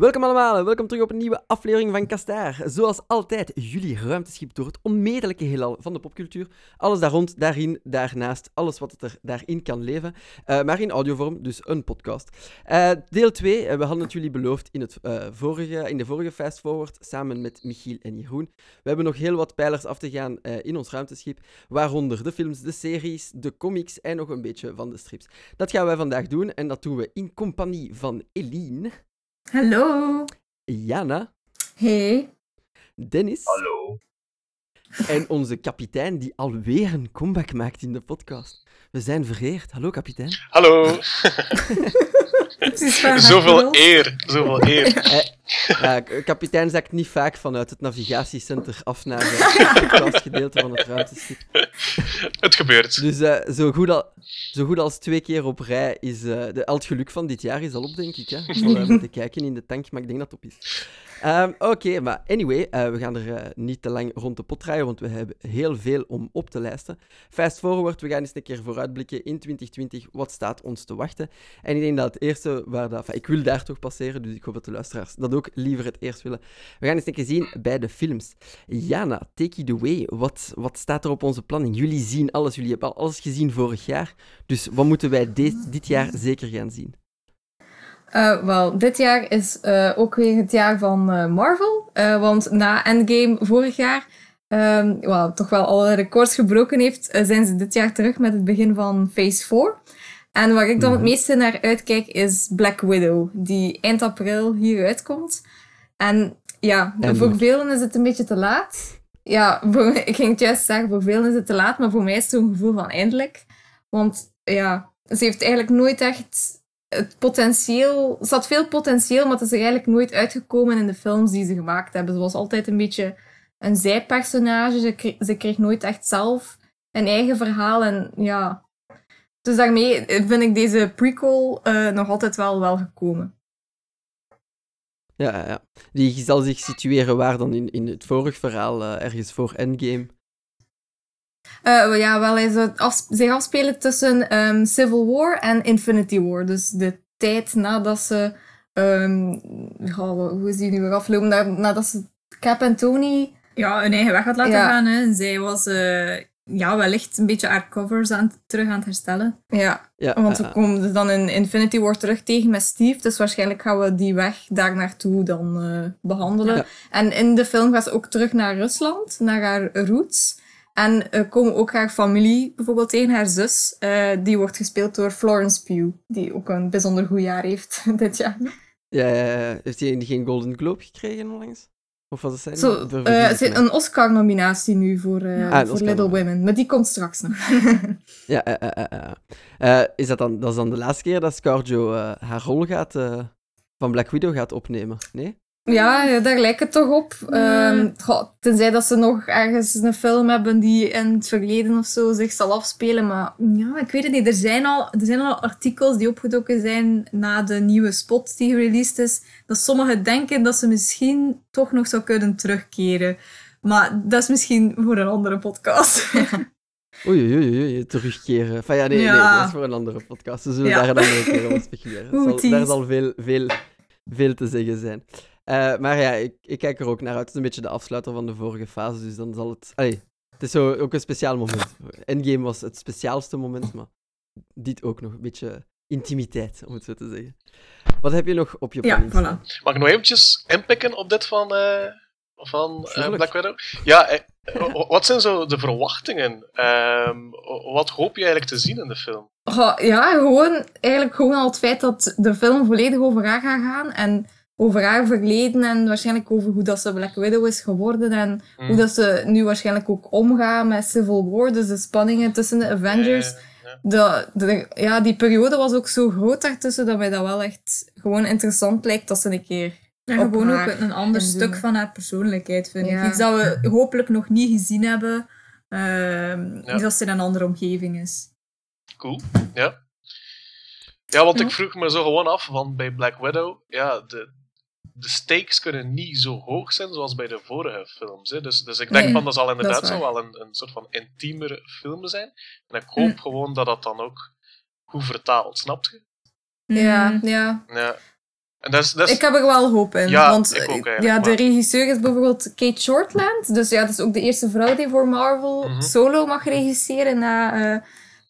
Welkom allemaal, welkom terug op een nieuwe aflevering van Kastaar. Zoals altijd, jullie ruimteschip door het onmetelijke heelal van de popcultuur. Alles daar rond, daarin, daarnaast, alles wat er daarin kan leven. Uh, maar in audiovorm, dus een podcast. Uh, deel 2, uh, we hadden het jullie beloofd in, het, vorige, in de vorige Fast Forward, samen met Michiel en Jeroen. We hebben nog heel wat pijlers af te gaan in ons ruimteschip, waaronder de films, de series, de comics en nog een beetje van de strips. Dat gaan wij vandaag doen en dat doen we in compagnie van Eline. Hallo. Jana. Hey. Dennis. Hallo. En onze kapitein die alweer een comeback maakt in de podcast. We zijn vereerd. Hallo kapitein. Hallo. zoveel eer, zoveel eer. Eh, kapitein zakt niet vaak vanuit het navigatiecenter af naar het podcastgedeelte van het ruimteschip. Het gebeurt. Dus uh, zo, goed al, zo goed als twee keer op rij is uh, de El Geluk van dit jaar is al op, denk ik. Hè? Ik zal even kijken in de tank, maar ik denk dat het op is. Um, Oké, maar anyway, uh, we gaan er uh, niet te lang rond de pot draaien, want we hebben heel veel om op te lijsten. Fast forward, we gaan eens een keer vooruitblikken in 2020. Wat staat ons te wachten? En ik denk dat het eerste waar dat... Ik wil daar toch passeren, dus ik hoop dat de luisteraars dat ook liever het eerst willen. We gaan eens een keer zien bij de films. Jana, take it away. Wat, wat staat er op onze planning? Jullie zien alles, jullie hebben alles gezien vorig jaar. Dus wat moeten wij dit, dit jaar zeker gaan zien? Uh, wel, dit jaar is uh, ook weer het jaar van uh, Marvel. want na Endgame vorig jaar, um, well, toch wel alle records gebroken heeft, zijn ze dit jaar terug met het begin van Phase 4. En waar ik dan het mhm. meeste naar uitkijk is Black Widow, die eind april hier uitkomt. En ja, voor velen is het een beetje te laat. Ja, voor, ik ging het juist zeggen, voor velen is het te laat, maar voor mij is het zo'n gevoel van eindelijk. Want ja, ze heeft eigenlijk nooit echt het potentieel, er zat veel potentieel, maar het is er eigenlijk nooit uitgekomen in de films die ze gemaakt hebben. Ze was altijd een beetje een zijpersonage. Ze kreeg, ze kreeg nooit echt zelf een eigen verhaal. En ja. Dus daarmee vind ik deze prequel uh, nog altijd wel, wel gekomen. Ja, ja, die zal zich situeren waar dan in, in het vorige verhaal, uh, ergens voor Endgame. Uh, ja, wel, hij zou af, zich afspelen tussen um, Civil War en Infinity War. Dus de tijd nadat ze... Um, hoe is die nu weer afgelopen? Nadat ze Cap en Tony... Ja, hun eigen weg had laten gaan. Hè. Zij was uh, ja, wellicht een beetje haar covers aan, terug aan het herstellen. Ja, ja want we komen dus dan in Infinity War terug tegen met Steve. Dus waarschijnlijk gaan we die weg daar naartoe dan uh, behandelen. En in de film gaat ze ook terug naar Rusland, naar haar roots. En uh, komen ook haar familie bijvoorbeeld tegen, haar zus. Uh, die wordt gespeeld door Florence Pugh, die ook een bijzonder goed jaar heeft dit jaar. Ja, heeft hij geen Golden Globe gekregen onlangs? Of wat is het Zo, uh, een Oscar-nominatie nu voor, ah, voor Little Women, maar die komt straks nog. ja, uh, is dat dan, dat is dan de laatste keer dat Scarjo haar rol gaat, van Black Widow gaat opnemen? Nee? Ja, daar lijkt het toch op. Um, tenzij dat ze nog ergens een film hebben die in het verleden of zo zich zal afspelen. Maar ja, ik weet het niet. Er zijn al, er zijn al artikels die opgedoken zijn na de nieuwe spot die gereleased is. Dat sommigen denken dat ze misschien toch nog zou kunnen terugkeren. Maar dat is misschien voor een andere podcast. Oei, oei, oei, terugkeren. Enfin, ja, nee, nee, dat is voor een andere podcast. We zullen daar een andere keer over speculeren. Zal, daar zal veel, veel, veel te zeggen zijn. Uh, maar ja, ik, ik, kijk er ook naar uit. Het is een beetje de afsluiter van de vorige fase, dus dan zal het... Allee, het is zo, ook een speciaal moment. Endgame was het speciaalste moment, maar dit ook nog. Een beetje intimiteit, om het zo te zeggen. Wat heb je nog op je planning? Ja, voilà. Mag ik nog eventjes inpikken op dit van, uh, van uh, Black Widow? Ja, wat zijn zo de verwachtingen? Ehm, wat hoop je eigenlijk te zien in de film? ja, gewoon, eigenlijk gewoon al het feit dat de film volledig over haar gaat gaan en over haar verleden en waarschijnlijk over hoe dat ze Black Widow is geworden en mm. hoe dat ze nu waarschijnlijk ook omgaan met Civil War, dus de spanningen tussen de Avengers. De, de, ja, die periode was ook zo groot daartussen dat mij dat wel echt gewoon interessant lijkt dat ze een keer en gewoon ook een ander stuk van haar persoonlijkheid, vind ik. Iets dat we hopelijk nog niet gezien hebben. Uh, Iets dat ze in een andere omgeving is. Cool, ja. Ja, want ik vroeg me zo gewoon af van bij Black Widow, ja, de, de stakes kunnen niet zo hoog zijn zoals bij de vorige films. Hè. Dus, dus ik denk van dat zal inderdaad zo wel een, een soort van intiemere film zijn. En ik hoop gewoon dat dat dan ook goed vertaalt, snap je? Ja, ja. ja. En dat is, dat is... Ik heb er wel hoop in. Ja, want ik ook ja, de maar... regisseur is bijvoorbeeld Kate Shortland. Dus ja, dat is ook de eerste vrouw die voor Marvel Mhm. solo mag regisseren na uh,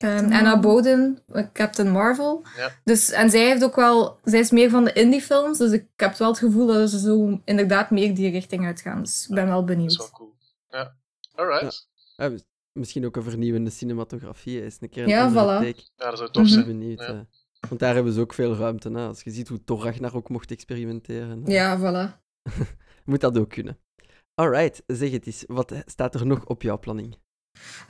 um, Anna Boden, Captain Marvel. Ja. Dus, en zij heeft ook wel... Zij is meer van de indie films, dus ik heb wel het gevoel dat ze zo inderdaad meer die richting uitgaan. Dus ik ben wel benieuwd. Dat is wel cool. Ja, alright. Ja. Ja, misschien ook een vernieuwende cinematografie is. Een keer een ja, andere voilà. take. Ja, dat zou tof zijn. Benieuwd, Ja. ja. Want daar hebben ze ook veel ruimte. Hè. Als je ziet hoe Thor Ragnar ook mocht experimenteren. Ja, voilà. Moet dat ook kunnen. Alright, zeg het eens. Wat staat er nog op jouw planning?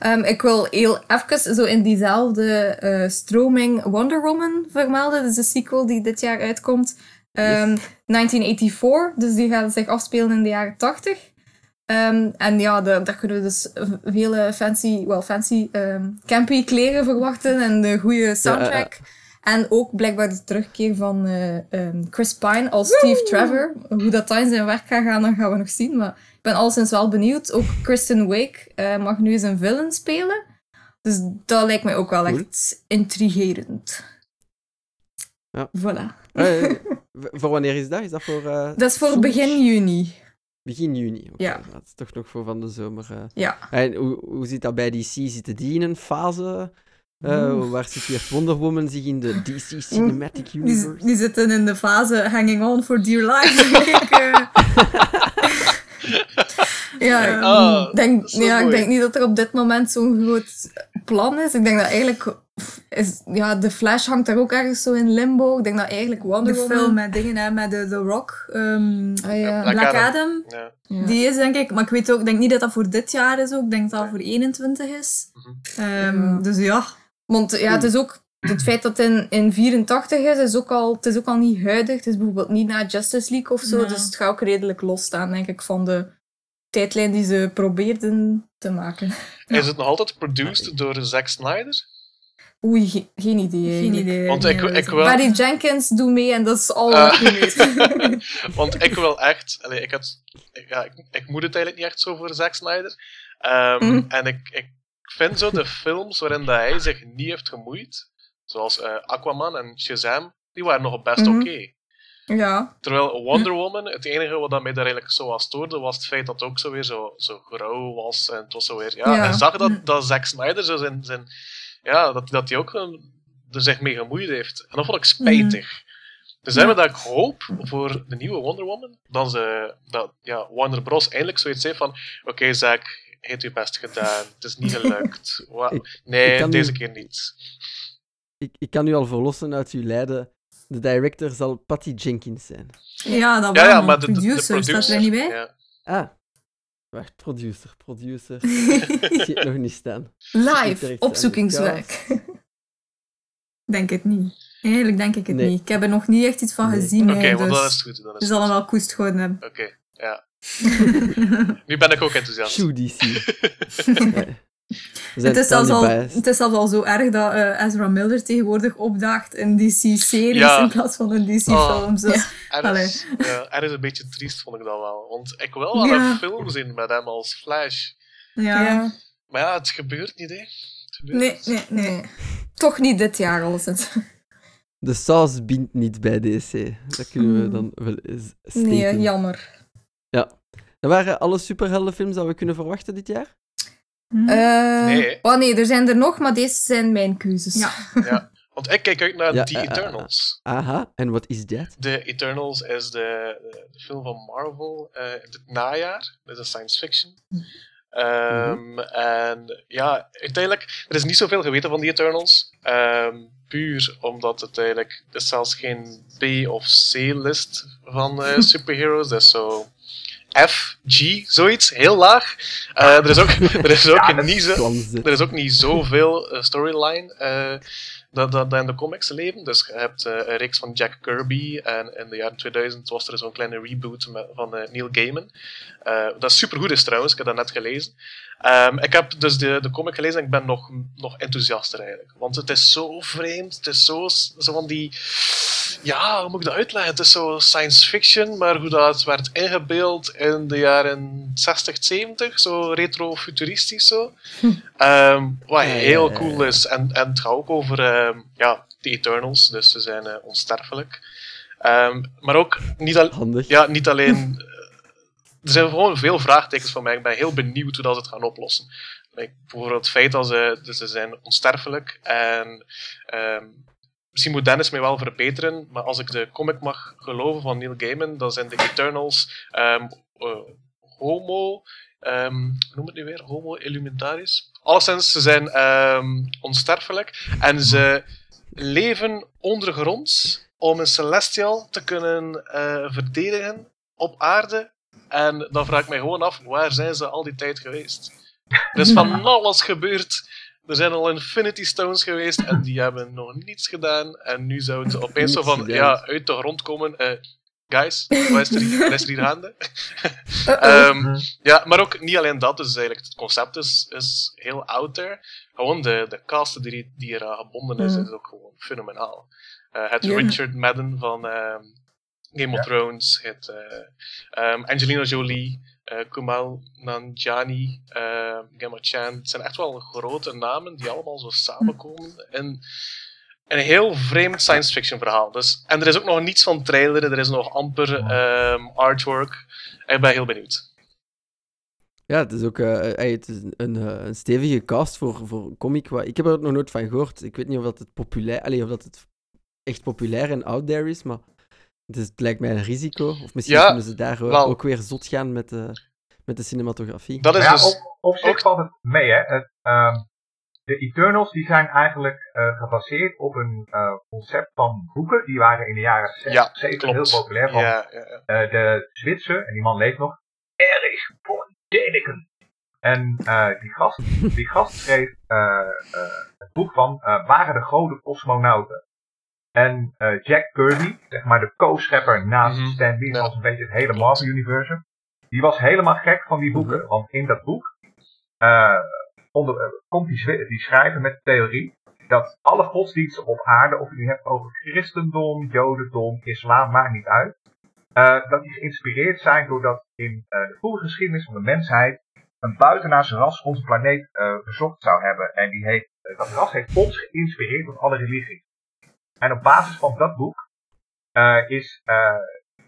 Um, ik wil heel even zo in diezelfde uh, stroming Wonder Woman vermelden. Dat is de sequel die dit jaar uitkomt. Um, yes. 1984, dus die gaat zich afspelen in de jaren 80. Um, en ja, daar kunnen we dus vele fancy, well, fancy um, campy kleren verwachten en de goede soundtrack. Ja, uh, en ook blijkbaar de terugkeer van uh, um, Chris Pine als Steve Trevor. Hoe dat dan in zijn werk gaat gaan, dan gaan we nog zien. Maar ik ben alleszins wel benieuwd. Ook Kristen Wiig uh, mag nu eens een villain spelen. Dus dat lijkt mij ook wel cool. echt intrigerend. Ja. Voilà. Uh, voor wanneer is dat? Is dat voor... Uh, dat is voor begin juni. Begin juni. Okay. Ja. Dat is toch nog voor van de zomer. Ja. En hoe, hoe zit dat bij DC? Zitten die in een fase uh, waar situeert Wonder Woman zich in de DC Cinematic Universe? Die, die zitten in de fase hanging on for dear life. ik, uh... ja, oh, denk, ja ik denk niet dat er op dit moment zo'n groot plan is. Ik denk dat eigenlijk is, ja, de Flash hangt daar ook ergens zo in limbo. Ik denk dat eigenlijk Wonder de Woman... film met dingen, hè, met de, The Rock, um, ah, ja. Black, Black Adam. Adam. Ja. Ja. Die is denk ik, maar ik weet ook, ik denk niet dat dat voor dit jaar is ook. Ik denk dat dat voor 21 is. Mhm. Um, Ja. Dus ja. Want ja, het is ook... Het feit dat het in, in 84 is, is ook al, het is ook al niet huidig. Het is bijvoorbeeld niet na Justice League of zo. Ja. Dus het gaat ook redelijk losstaan, denk ik, van de tijdlijn die ze probeerden te maken. Is het nog altijd produced door Zack Snyder? Oei, ge geen idee. Geen eigenlijk. idee. Want ik, ik wil... Barry Jenkins doet mee en dat is al wat je weet. Want ik wil echt... Allee, ik, had, ik, ja, ik, ik moet het eigenlijk niet echt zo voor Zack Snyder. Ehm, Mhm. En ik, ik vind zo de films waarin dat hij zich niet heeft gemoeid, zoals eh, Aquaman en Shazam, die waren nog best Mhm. oké. ja. Terwijl Wonder Woman, het enige wat dat mij daar eigenlijk zo was stoorde, was het feit dat het ook zo weer zo, zo grauw was. En het was zo weer... Ja, Ja. en zag dat, Mm. dat Zack Snyder zo zijn... zijn ja, dat, dat hij ook eh, er zich mee gemoeid heeft. En dat vond ik spijtig. Dus daarom dat ik hoop voor de nieuwe Wonder Woman, dat, ze, dat ja, Warner Bros. eindelijk zoiets heeft van oké Zack, je hebt je best gedaan, het is niet gelukt. Ik- nee, ik deze keer niet. Ik, ik kan u al verlossen uit uw lijden. De director zal Patty Jenkins zijn. Ja, dat Ja, ja, maar de, de, de producer, staat er niet bij? Ja. Ah. Wacht, producer, producer. Ik zie het nog niet staan. Live, opzoekingswerk. denk het niet. Eigenlijk denk ik het Nee. niet. Ik heb er nog niet echt iets van Nee. gezien. Oké, hè, want dus dat is goed. Dat we is zullen goed. wel koest gehouden hebben. Oké, ja. Nu ben ik ook enthousiast. Shoe DC. Het is, al, het is zelfs al zo erg dat eh, Ezra Miller tegenwoordig opdaagt in DC-series Ja. in plaats van in DC-films. Dus, Ergens, ja, ergens een beetje triest vond ik dat wel. Want ik wil wel Ja. een film zien met hem als Flash. ja. Ja. Maar ja, het gebeurt niet, hè. Het gebeurt Nee, nee, nee. Toch niet dit jaar, alleszins. De saus bindt niet bij DC. Dat kunnen we dan wel eens steken. Nee, jammer. Dat waren alle superheldenfilms dat we kunnen verwachten dit jaar? Eh, Nee. Oh nee, er zijn er nog, maar deze zijn mijn keuzes. Ja. Want ik kijk uit naar Ja, The eh, eh. Eternals. Aha, en wat is dat? The Eternals is de, film van Marvel eh, in het najaar. Dat is een science fiction. Ehm, En ja, uiteindelijk, er is niet zoveel geweten van The Eternals. Ehm, puur omdat het eigenlijk, het is zelfs geen B of C-list van eh, superheroes. Dat is zo F, G, zoiets, heel laag. Eh, er is ook, er is ook niet zo... Er is ook niet zoveel eh, storyline eh, dat, dat, dat in de comics leven. Dus je hebt een reeks van Jack Kirby en in de jaren 2000 was er zo'n kleine reboot met, van Neil Gaiman. Dat super goed is trouwens, ik heb dat net gelezen. Ehm, ik heb dus de, de comic gelezen en ik ben nog, nog enthousiaster eigenlijk. Want het is zo vreemd, het is zo, zo van die... Ja, hoe moet ik dat uitleggen? Het is zo science fiction, maar hoe dat werd ingebeeld in de jaren 60, 70, zo retro-futuristisch zo. Ehm, wat heel cool is. En, en het gaat ook over ehm, ja, de Eternals, dus ze zijn eh, onsterfelijk. Ehm, maar ook niet, al ja, niet alleen. Eh, er zijn gewoon veel vraagtekens van mij. Ik ben heel benieuwd hoe dat ze het gaan oplossen. bijvoorbeeld het feit dat ze, dat ze zijn onsterfelijk en um, misschien moet Dennis mij wel verbeteren, maar als ik de comic mag geloven van Neil Gaiman, dan zijn de Eternals um, uh, homo. Um, noem het nu weer? Homo Illumentaris. Alleszins, ze zijn um, onsterfelijk en ze leven ondergronds om een Celestial te kunnen uh, verdedigen op aarde. En dan vraag ik mij gewoon af, waar zijn ze al die tijd geweest? Er is van alles gebeurd er zijn al Infinity Stones geweest en die hebben nog niets gedaan. En nu zouden ze opeens zo van ja, uit de grond komen. Uh, guys, wat is er hier, er hier gaande? um, ja, maar ook niet alleen dat, dus eigenlijk het concept is, is heel out there. Gewoon de, de cast die, die eraan gebonden is, is ook gewoon fenomenaal. Uh, het Richard Madden van um, Game of Thrones, het uh, um, Angelina Jolie, uh, Kumail Nanjiani, uh, Gemma Chan. Het zijn echt wel grote namen die allemaal zo samenkomen in een heel vreemd science fiction verhaal. Dus, en er is ook nog niets van trailer, er is nog amper um, artwork. Ik ben heel benieuwd. Ja, het is ook uh, het is een, een, stevige cast voor, voor comic. Ik heb er nog nooit van gehoord. Ik weet niet of dat het populair, of dat het echt populair en out there is, maar dus het lijkt mij een risico. Of misschien ja, kunnen ze daar ook weer zot gaan met de, met de cinematografie. Dat is ja, dus op, op zich ook... valt het mee, hè. Het, uh, de Eternals die zijn eigenlijk uh, gebaseerd op een uh, concept van boeken. Die waren in de jaren 60, 70 heel populair. Van ja, ja, uh, de Zwitser, en die man leeft nog, Erich von Däniken. En die, gast, die gast schreef het boek van Waren de Goden Cosmonauten. En uh, Jack Kirby, zeg maar de co-schepper naast mm -hmm. Stan Lee, was een beetje het hele Marvel-universum. Die was helemaal gek van die boeken. Mhm. Want in dat boek uh, onder, uh, komt die, die schrijver met de theorie dat alle godsdiensten op aarde, of je het hebt over christendom, jodendom, islam, maakt niet uit. dat die geïnspireerd zijn doordat in de vroege geschiedenis van de mensheid een buitenaardse ras onze planeet bezocht zou hebben. En die heeft, dat ras heeft ons geïnspireerd tot alle religies. En op basis van dat boek uh, is uh,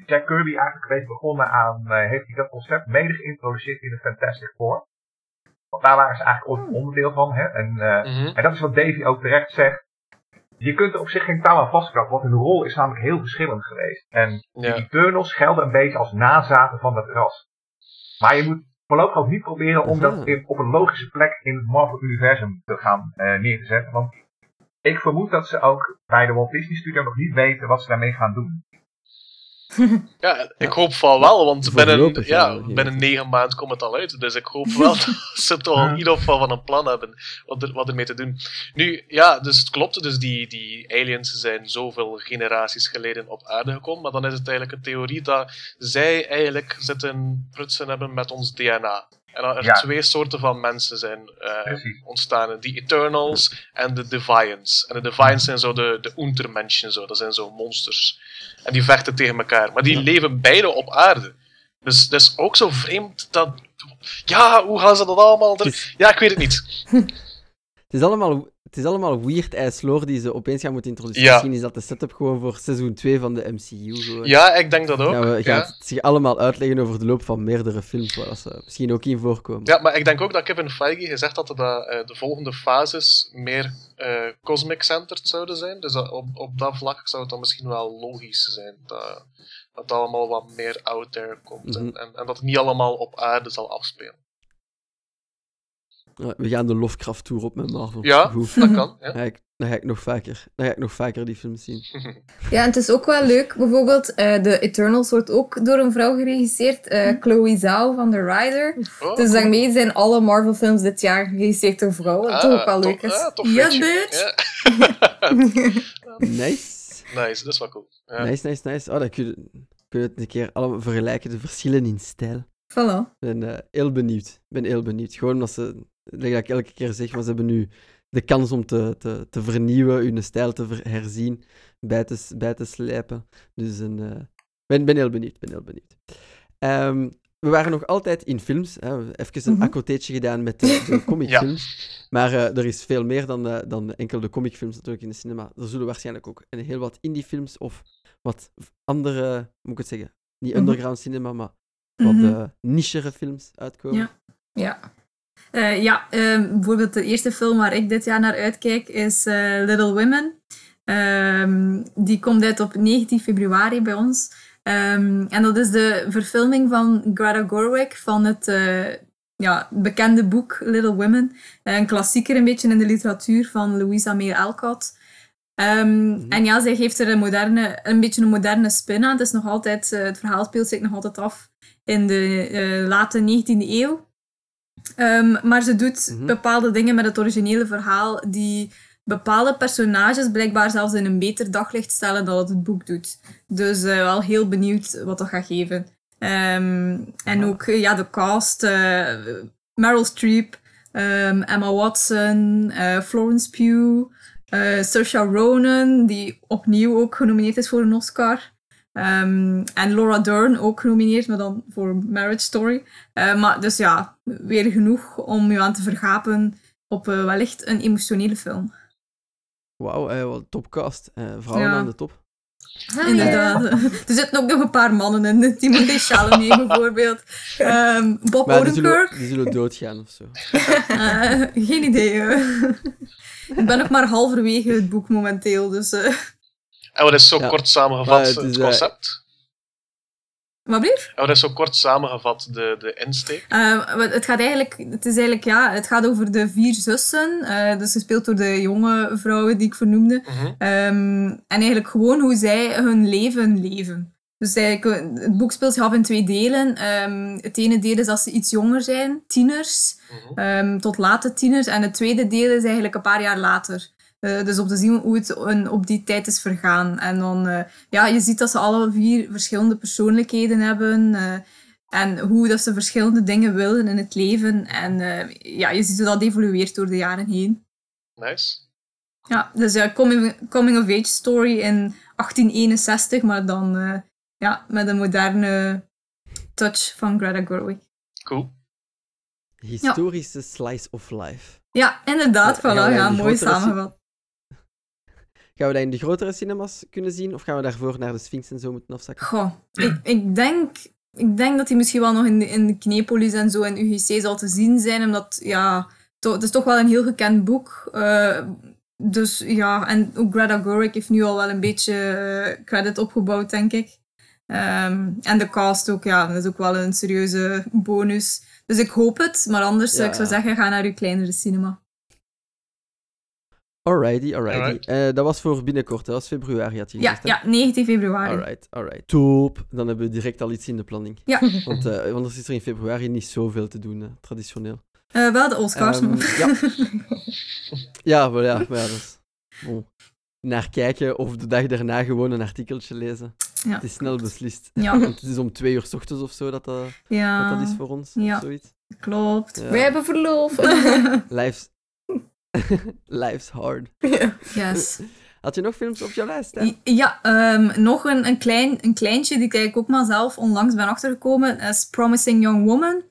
Jack Kirby eigenlijk een beetje begonnen aan, uh, heeft hij dat concept mede geïntroduceerd in de Fantastic Four. Want daar waren ze eigenlijk ooit een onderdeel van. Hè? En, mm-hmm. en dat is wat Davy ook terecht zegt. Je kunt er op zich geen touw aan want hun rol is namelijk heel verschillend geweest. En ja. de Eternals gelden een beetje als nazaten van dat ras. Maar je moet voorlopig ook niet proberen om dat in, op een logische plek in het Marvel-universum te gaan neer te zetten. Want ik vermoed dat ze ook bij de Walt Disney Studio nog niet weten wat ze daarmee gaan doen. Ja, ik hoop van wel, want binnen, ja, binnen negen maanden komt het al uit. Dus ik hoop wel dat ze toch in ieder geval van een plan hebben wat, er, wat ermee te doen. Nu, ja, dus het klopt. Dus die, die aliens zijn zoveel generaties geleden op aarde gekomen. Maar dan is het eigenlijk een theorie dat zij eigenlijk zitten prutsen hebben met ons DNA. En dat er twee soorten van mensen zijn uh, ontstaan. Die Eternals en de Defiants. En de Defiants zijn zo de, de Untermenschen, zo. dat zijn zo monsters. En die vechten tegen elkaar. Maar die leven beide op aarde. Dus dat is ook zo vreemd dat... Ja, hoe gaan ze dat allemaal... Er... Ja, ik weet het niet. het is allemaal het is allemaal weird ijsloor die ze opeens gaan moeten introduceren. Misschien is dat de setup gewoon voor seizoen 2 van de MCU. Ja, ik denk dat ook. Ja, we gaan het zich allemaal uitleggen over de loop van meerdere films, waar ze misschien ook in voorkomen. Ja, maar ik denk ook dat Kevin Feige gezegd had dat uh, de volgende fases meer uh, cosmic-centered zouden zijn. Dus op, op dat vlak zou het dan misschien wel logisch zijn dat, dat het allemaal wat meer out there komt. en, mhm. en, en dat het niet allemaal op aarde zal afspelen. We gaan de Lovecraft Tour op met Marvel. Ja, dat kan. Ja. Dan, ga ik, dan, ga ik, nog vaker, dan ga ik nog vaker die films zien. Ja, en het is ook wel leuk. Bijvoorbeeld, uh, de Eternals wordt ook door een vrouw geregisseerd. Uh, Chloe Zhao van The Rider. Oh, dus daarmee zijn alle Marvel-films dit jaar geregisseerd door vrouwen. Wat ah, toch ook wel leuk is. Ja, bitch! nice. Nice, dat is wel cool. Ja. Nice, nice, nice. Oh, dan kun je, kun je het een keer allemaal vergelijken, de verschillen in stijl. Voilà. Ik ben uh, heel benieuwd. ben heel benieuwd. Gewoon omdat ze dat ik elke keer zeg, maar ze hebben nu de kans om te, te, te vernieuwen, hun stijl te herzien, bij te, bij te slijpen. Dus ik uh, ben, ben heel benieuwd. Ben heel benieuwd. Um, we waren nog altijd in films. Hè. Even een mm gedaan met de, de comicfilms. Maar uh, er is veel meer dan, uh, dan enkel de comicfilms natuurlijk in de cinema. Er zullen waarschijnlijk ook een heel wat indie-films of wat andere, moet ik het zeggen, niet mhm. underground cinema, maar wat mm -hmm. nichere films uitkomen. Ja, ja. Uh, ja ehm, bijvoorbeeld de eerste film waar ik dit jaar naar uitkijk is Little Women. Um, die komt uit op 19 februari bij ons. Um, en dat is de verfilming van Greta Gerwig van het uh, ja, bekende boek Little Women. Een klassieker een beetje in de literatuur van Louisa May Alcott. Um, mm -hmm. En ja, zij geeft er een, moderne, een beetje een moderne spin aan. Het, is nog altijd, het verhaal speelt zich nog altijd af in de late 19e eeuw. Um, maar ze doet mm -hmm. bepaalde dingen met het originele verhaal die bepaalde personages blijkbaar zelfs in een beter daglicht stellen dan het het boek doet. Dus uh, wel heel benieuwd wat dat gaat geven. Um, en ook ja, de cast. Uh, Meryl Streep, um, Emma Watson, Florence Pugh, Saoirse Ronan, die opnieuw ook genomineerd is voor een Oscar. Um, en Laura Dern ook genomineerd, maar dan voor Marriage Story. maar dus ja, weer genoeg om je aan te vergapen op wellicht een emotionele film. Wauw, uh, wat topcast. Uh, vrouwen aan de top. Ah, Inderdaad. er zitten ook nog een paar mannen in. Timothée Chalamet bijvoorbeeld. Um, Bob maar Odenkirk. Die, die zullen, doodgaan of zo. uh, geen idee. ik ben nog maar halverwege het boek momenteel. Dus, En wat is zo ja. kort samengevat het, het concept? Wat blieft? Oh, dat is zo kort samengevat, de, de insteek. Uh, het, gaat eigenlijk, het, is eigenlijk, ja, het gaat over de vier zussen. Uh, dus gespeeld door de jonge vrouwen die ik vernoemde. Uh-huh. um, en eigenlijk gewoon hoe zij hun leven leven. Dus eigenlijk, het boek speelt zich af in twee delen. Um, het ene deel is als ze iets jonger zijn, tieners, uh-huh. um, tot late tieners. En het tweede deel is eigenlijk een paar jaar later. Uh, dus om te zien hoe het een, op die tijd is vergaan. En dan, uh, ja, je ziet dat ze alle vier verschillende persoonlijkheden hebben. Uh, en hoe dat ze verschillende dingen willen in het leven. En ja, je ziet hoe dat evolueert door de jaren heen. Nice. Ja, dus ja, coming, coming of age story in 1861, maar dan ja, met een moderne touch van Greta Gerwig. Cool. Historische ja. slice of life. Ja, inderdaad. Voilà, ja, mooi samengevat. Gaan we dat in de grotere cinemas kunnen zien? Of gaan we daarvoor naar de Sphinx en zo moeten afzakken? Goh, ik, ik, denk, ik denk dat hij misschien wel nog in de, in de Knepolis en zo en UGC zal te zien zijn. Omdat, ja, to, het is toch wel een heel gekend boek. Uh, dus ja, en ook Greta Gerwig heeft nu al wel een beetje uh, credit opgebouwd, denk ik. Um, en de cast ook, ja, dat is ook wel een serieuze bonus. Dus ik hoop het, maar anders ja, ik zou zeggen, ga naar uw kleinere cinema. Alrighty, alrighty. Uh, dat was voor binnenkort, dat was februari had je ja, gezegd. Ja, 19 februari. Alright, alright. Top. Dan hebben we direct al iets in de planning. Ja. Want uh, anders is er in februari niet zoveel te doen, uh, traditioneel. wel de Oscars. Um, ja. ja, maar ja, maar ja, dat is... Bon. Naar kijken of de dag daarna gewoon een artikeltje lezen. Ja. Het is snel beslist. Ja. Want het is om twee uur s ochtends of zo dat dat, ja. dat, dat is voor ons. Ja. zoiets. Klopt. Ja. Wij hebben verlof. Life's, Life's hard. Yes. Had je nog films op je lijst? Hè? Ja, um, nog een, een, klein, een kleintje die ik ook maar zelf onlangs ben achtergekomen. is Promising Young Woman.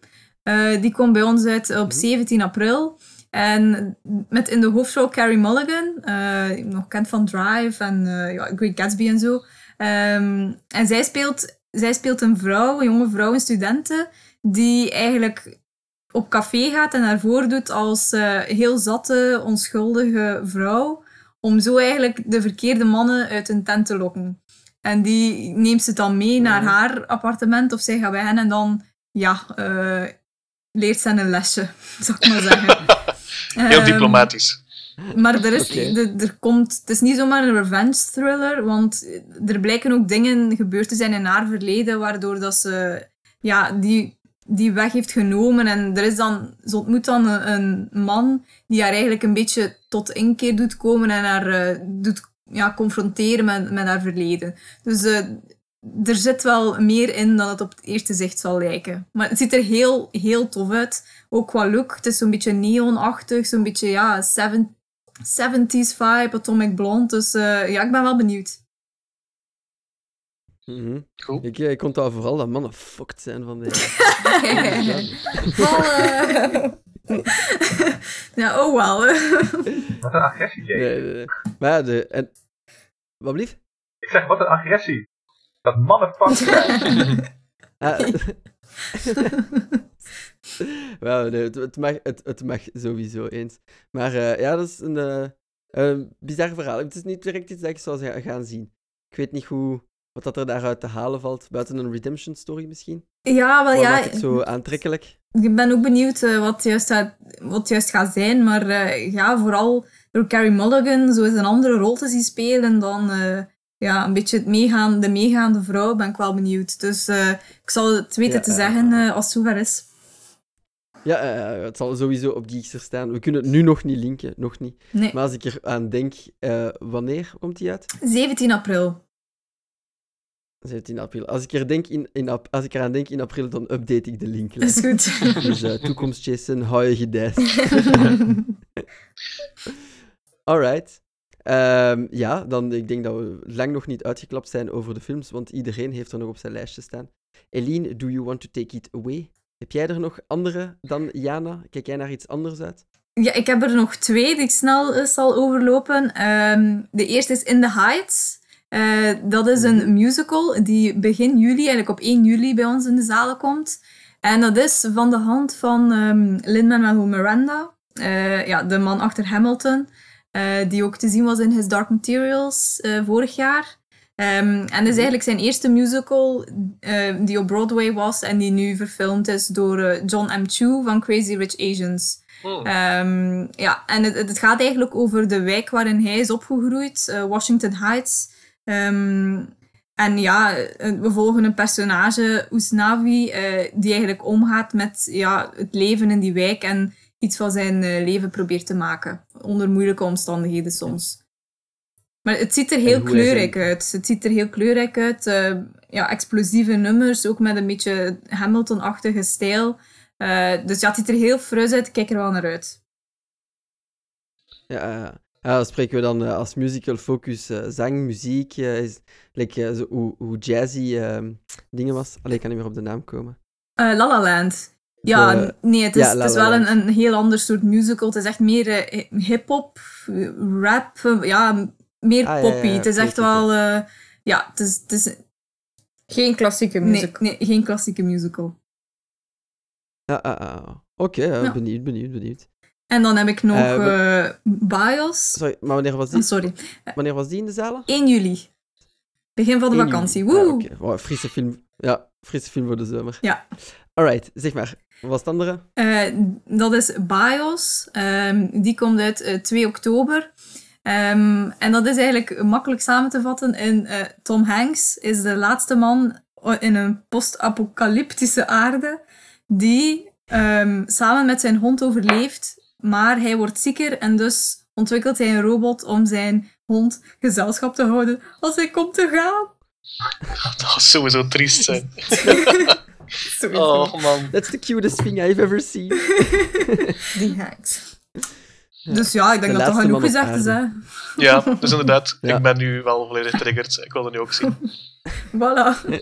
Uh, die komt bij ons uit op 17 mhm. april. En met in de hoofdrol Carrie Mulligan, uh, nog kent van Drive en uh, ja, Great Gatsby en zo. Um, en zij speelt, zij speelt een vrouw, een jonge vrouw, een studente, die eigenlijk op café gaat en haar voordoet als uh, heel zatte, onschuldige vrouw. Om zo eigenlijk de verkeerde mannen uit een tent te lokken. En die neemt ze dan mee naar haar appartement of zij gaat bij hen en dan, ja, uh, leert ze een lesje, zou ik maar zeggen. heel um, diplomatisch. Maar er, is, okay. de, er komt, het is niet zomaar een revenge thriller, want er blijken ook dingen gebeurd te zijn in haar verleden, waardoor dat ze ja, die die weg heeft genomen. En er is dan, ze ontmoet dan een, man die haar eigenlijk een beetje tot inkeer doet komen en haar uh, doet ja, confronteren met, met haar verleden. Dus uh, er zit wel meer in dan het op het eerste zicht zal lijken. Maar het ziet er heel, heel tof uit. Ook qua look. Het is zo'n beetje neonachtig, zo'n beetje ja, 70s vibe, Atomic Blonde. Dus uh, ja, ik ben wel benieuwd. Mhm. Cool. Ik, ik onthoud vooral dat mannen fucked zijn van deze. Vallen. ja, oh wel. Wat een agressie, Jay. Nee, nee, nee. Maar ja, de... En... Wat blieft? Ik zeg, wat een agressie. Dat mannen fuck zijn. Ah. Nee, het, het, mag, het, het mag sowieso eens. Maar uh, ja, dat is een uh, uh, bizar verhaal. Het is niet direct iets dat ik zou gaan zien. Ik weet niet hoe, wat dat er daaruit te halen valt. Buiten een redemption story misschien. Ja, wel wat ja. maakt het zo aantrekkelijk? Ik ben ook benieuwd wat, juist wat juist gaat zijn. Maar ja, vooral door Carrie Mulligan zo eens een andere rol te zien spelen dan ja, een beetje het meegaan, de meegaande vrouw, ben ik wel benieuwd. Dus ik zal het weten ja, te zeggen als het zover is. Ja, het zal sowieso op Geekster staan. We kunnen het nu nog niet linken, nog niet. Nee. Maar als ik er aan denk, wanneer komt die uit? 17 april. 17 april. Als ik, er denk in, in als ik eraan denk in april, dan update ik de link. Dat is goed. Dus toekomst Jason, hou je gedijst. Alright. Um, ja, dan ik denk dat we lang nog niet uitgeklapt zijn over de films, want iedereen heeft er nog op zijn lijstje staan. Eline, do you want to take it away? Heb jij er nog andere dan Jana? Kijk jij naar iets anders uit? Ja, ik heb er nog twee die ik snel uh, zal overlopen. Um, de eerste is In the Heights. Uh, dat is een musical die begin juli, eigenlijk op 1 juli, bij ons in de zalen komt. En dat is van de hand van um, Lin-Manuel Miranda, uh, ja, de man achter Hamilton. Uh, die ook te zien was in His Dark Materials vorig jaar. Um, en is eigenlijk zijn eerste musical uh, die op Broadway was en die nu verfilmd is door John M. Chu van Crazy Rich Asians. Oh. Um, ja, en het, het, gaat eigenlijk over de wijk waarin hij is opgegroeid, Washington Heights. Um, en ja, we volgen een personage, Usnavi, die eigenlijk omgaat met ja, het leven in die wijk en iets van zijn uh, leven probeert te maken. Onder moeilijke omstandigheden soms. Maar het ziet er heel kleurrijk uit. Het ziet er heel kleurrijk uit. Uh, ja, explosieve nummers, ook met een beetje Hamilton-achtige stijl. Uh, dus ja, het ziet er heel fris uit. Kijk er wel naar uit. Ja, ja spreken we dan als musical focus zang, muziek, is, like, zo, hoe, hoe jazzy dingen was. Alleen ik kan niet meer op de naam komen. La La Land. Ja, de... nee, het is, ja, het is wel een, een heel ander soort musical. Het is echt meer uh, hip-hop, rap, uh, ja, meer ah, poppy. Ja, ja, het is echt wel, uh, ja, het is, het is... Geen klassieke musical. Nee, nee geen klassieke musical. Ah, ah, ah. Oké, okay, benieuwd, benieuwd, benieuwd. En dan heb ik nog we... Bios. Sorry, maar wanneer was die? Oh, sorry. Wanneer was die in de zalen? 1 juli. Begin van de vakantie. Woe! Ah, okay. wow, frisse film. Ja, frisse film voor de zomer. Ja. Alright, zeg maar. Wat was het andere? Uh, dat is BIOS. Um, die komt uit uh, 2 oktober. Um, en dat is eigenlijk makkelijk samen te vatten in uh, Tom Hanks is de laatste man in een post-apocalyptische aarde die um, samen met zijn hond overleeft, maar hij wordt zieker en dus ontwikkelt hij een robot om zijn hond gezelschap te houden als hij komt te gaan. Dat zou sowieso triest zijn. Oh man. That's the cutest thing I've ever seen. Die. Ja. Dus ja, ik denk de dat dat genoeg gezegd is. Hè. Ja, dus inderdaad, ja. ik ben nu wel volledig triggerd. Ik wil het nu ook zien. voilà.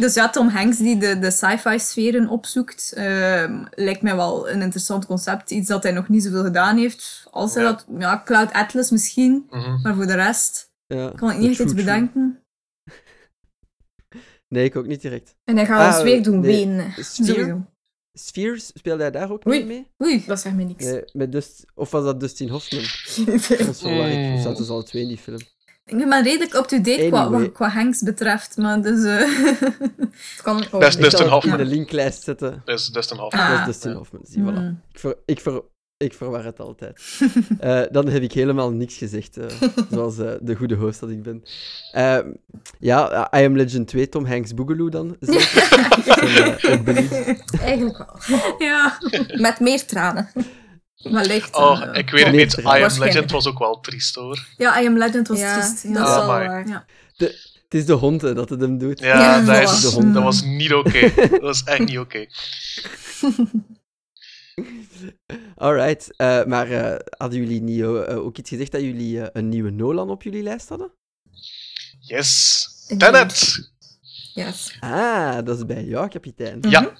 Dus ja, Tom Hanks die de, de sci-fi sferen opzoekt, uh, lijkt mij wel een interessant concept. Iets dat hij nog niet zoveel gedaan heeft. Als hij ja. dat, ja, Cloud Atlas misschien, mm -hmm. maar voor de rest ja, kan ik niet echt iets bedenken. Nee, ik ook niet direct. En hij gaat ons ah, weer doen nee. wenen. Sphere? Spheres, speelde hij daar ook Oei. niet mee? Oei, dat zegt me niks. Nee, met Dust, of was dat Dustin Hoffman? Soms verwar ik. Of zaten ze al twee in die film? Ik ben redelijk up-to-date anyway. qua, qua Hanks betreft, maar dus... Uh... kan dat is Dustin Hoffman. in de linklijst zetten. Dat is Dustin Hoffman. Ah. Dat is Dustin Hoffman, zie, voilà. Mm. Ik, ver, ik, ver, ik verwar het altijd. uh, dan heb ik helemaal niks gezegd, uh, zoals uh, de goede host dat ik ben. Ehm, ja, I Am Legend 2, Tom Hanks Boogaloo dan. Eigenlijk wel. Ja. Met meer tranen. Wellicht. Oh, ik weet het niet. I Am Legend was ook wel triest hoor. Ja, I Am Legend was ja, triest. Dat is wel waar. Ja. De, het is de hond hè, dat het hem doet. Ja, Ja, dat, is, De hond. dat was niet oké. Dat was echt niet oké. Alright, uh, maar uh, hadden jullie niet, uh, ook iets gezegd dat jullie een nieuwe Nolan op jullie lijst hadden? Yes. Tenet! Yes. Ah, dat is bij jou, kapitein. Ja. Mhm.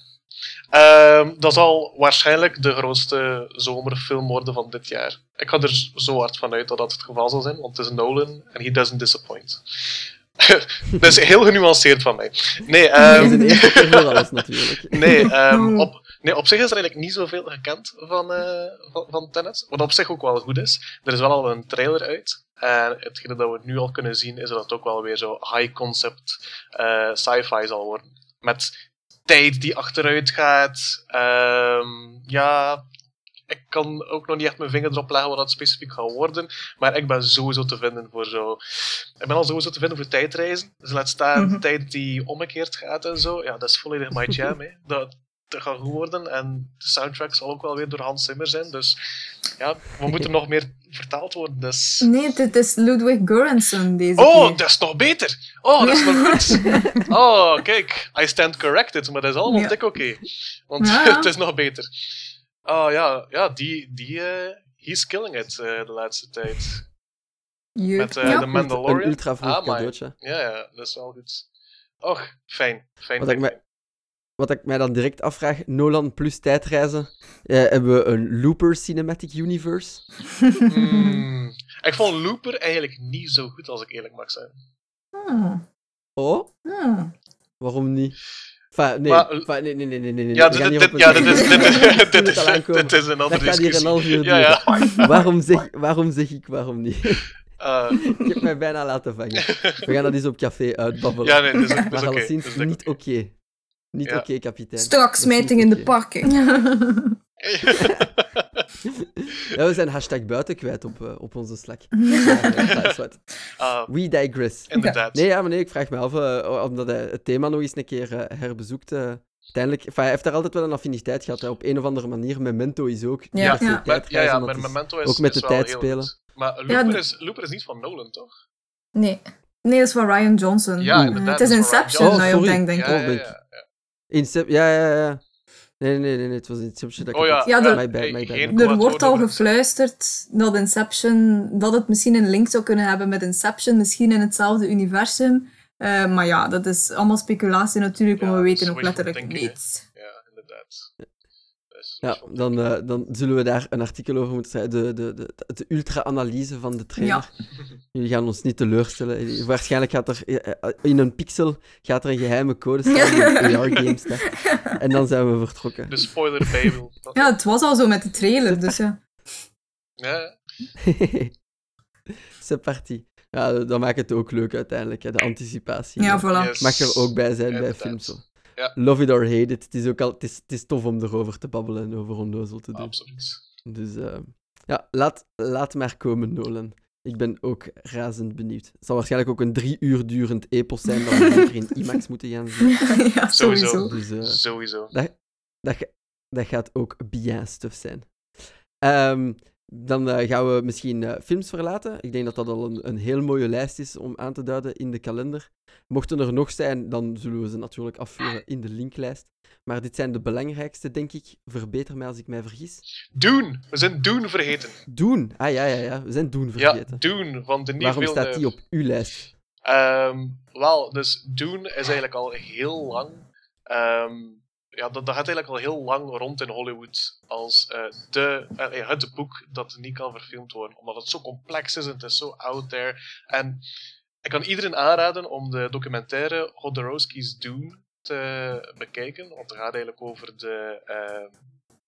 Ehm, dat zal waarschijnlijk de grootste zomerfilm worden van dit jaar. Ik ga er zo hard van uit dat dat het geval zal zijn, want het is Nolan en he doesn't disappoint. dat is heel genuanceerd van mij. Nee, um... dat is een eerste alles natuurlijk. Nee, um, op, nee, op zich is er eigenlijk niet zoveel gekend van, uh, van, van Tenet, wat op zich ook wel goed is. Er is wel al een trailer uit. En hetgene dat we nu al kunnen zien, is dat het ook wel weer zo high-concept uh, sci-fi zal worden. Met tijd die achteruit gaat. Um, ja, ik kan ook nog niet echt mijn vinger erop leggen wat dat specifiek gaat worden. Maar ik ben sowieso te vinden voor zo. Ik ben al sowieso te vinden voor tijdreizen. Dus laat staan mm -hmm. tijd die omgekeerd gaat en zo. Ja, dat is volledig my jam. hè. Dat, dat gaat goed worden. En de soundtrack zal ook wel weer door Hans Zimmer zijn. Dus ja, we moeten nog meer vertaald worden. Dus... Nee, dit is Ludwig Göransson deze Oh, keer. dat is nog beter. Oh, dat is nog goed. Oh, kijk. I stand corrected. Maar dat is allemaal Ja. dik oké. Want Ja. het is nog beter. Oh ja, ja die, die eh he's killing it eh, de laatste tijd. Jeuk. Met eh, Ja. de Mandalorian. Een ultra vroeg Ah, cadeautje. Ja, ja, dat is wel goed. Och, fijn. fijn, Wat ik, mij, wat ik mij dan direct afvraag, Nolan plus tijdreizen. Eh, hebben we een Looper Cinematic Universe? Hmm. Ik vond Looper eigenlijk niet zo goed, als ik eerlijk mag zijn. Hmm. Oh, Hmm. waarom niet? Enfin, nee, Maar- enfin, nee, nee, nee, nee, nee. Ja, dit, ja, is, dit, is- dit, is, dit een andere een discussie. half uur Ja, ja. Waarom zeg, waarom zeg ik waarom niet? Eh, ik heb mij bijna laten vangen. We gaan dat eens op café uitbabbelen. ja, nee, dat is, dat is maar oké. alleszins dat is dik niet oké. Niet Ja. oké, kapitein. Straks Dat is niet smijting in de parking. Ja, we zijn hashtag buiten kwijt op, eh, op onze Slack. Maar, dat is wat. Ah, We digress. inderdaad. Nee, ja, maar nee, ik vraag me af, eh, omdat hij het thema nog eens een keer eh, herbezoekt. uiteindelijk, enfin, hij heeft daar altijd wel een affiniteit gehad. Hè. Op een of andere manier. Memento is ook. Ja. Ja. Maar, ja, ja, maar Memento is ook met is de wel tijd heel spelen. goed. Maar Ja, Looper, is, Looper is niet van Nolan, toch? Nee. Nee, dat is van Ryan Johnson. Ja, inderdaad, Het is Inception, Johnson. nou je op Oh, denkt, denk Ja, ik. ja, ja, ja. Incep ja, ja, ja. Nee, nee, nee, nee, het was Inception dat ik Oh ja, Ja, had. de- My bad, my bad. geen- Er wordt al gefluisterd dat Inception, dat het misschien een link zou kunnen hebben met Inception, misschien in hetzelfde universum. Eh, maar ja, dat is allemaal speculatie natuurlijk, want Ja, we weten ook letterlijk niets. Ja, inderdaad. Ja, dan, eh, dan zullen we daar een artikel over moeten schrijven. De, de, de, de ultra-analyse van de trailer. Jullie gaan ons niet teleurstellen. Waarschijnlijk gaat er eh, in een pixel gaat er een geheime code staan in AR-game staat. En dan zijn we vertrokken. De spoiler Babel. Ja, het was al zo met de trailer, dus ja. Ja, C'est parti. Ja, dat maakt het ook leuk uiteindelijk, hè, de anticipatie. Ja, voilà. yes. Mag er ook bij zijn bij films. Ja. Love it or hate it. Het is, ook al, het, is, het is tof om erover te babbelen en over onnozel te doen. Absoluut. Dus eh, ja, laat, laat maar komen, Nolan. Ik ben ook razend benieuwd. Het zal waarschijnlijk ook een drie uur durend epos zijn dat we zeker in IMAX moeten gaan zien. ja, Sowieso. sowieso. Dus eh, Sowieso. dat, ga- dat gaat ook bien stuff zijn. Ehm, dan eh, gaan we misschien eh, films verlaten. Ik denk dat dat al een, een heel mooie lijst is om aan te duiden in de kalender. Mochten er nog zijn, dan zullen we ze natuurlijk afvuren in de linklijst. Maar dit zijn de belangrijkste, denk ik. Verbeter mij als ik mij vergis. Dune. We zijn Dune vergeten. Doen. Ah ja, ja, ja. We zijn Doen Ja, vergeten. Dune van de nieuwe Waarom staat die op uw lijst? Ehm, wel, dus Dune is eigenlijk al heel lang. ehm, ja, dat, dat gaat eigenlijk al heel lang rond in Hollywood als eh, de, eh, het boek dat niet kan verfilmd worden, omdat het zo complex is en het is zo out there. En ik kan iedereen aanraden om de documentaire Jodorowsky's Dune te bekijken, want het gaat eigenlijk over de. ehm,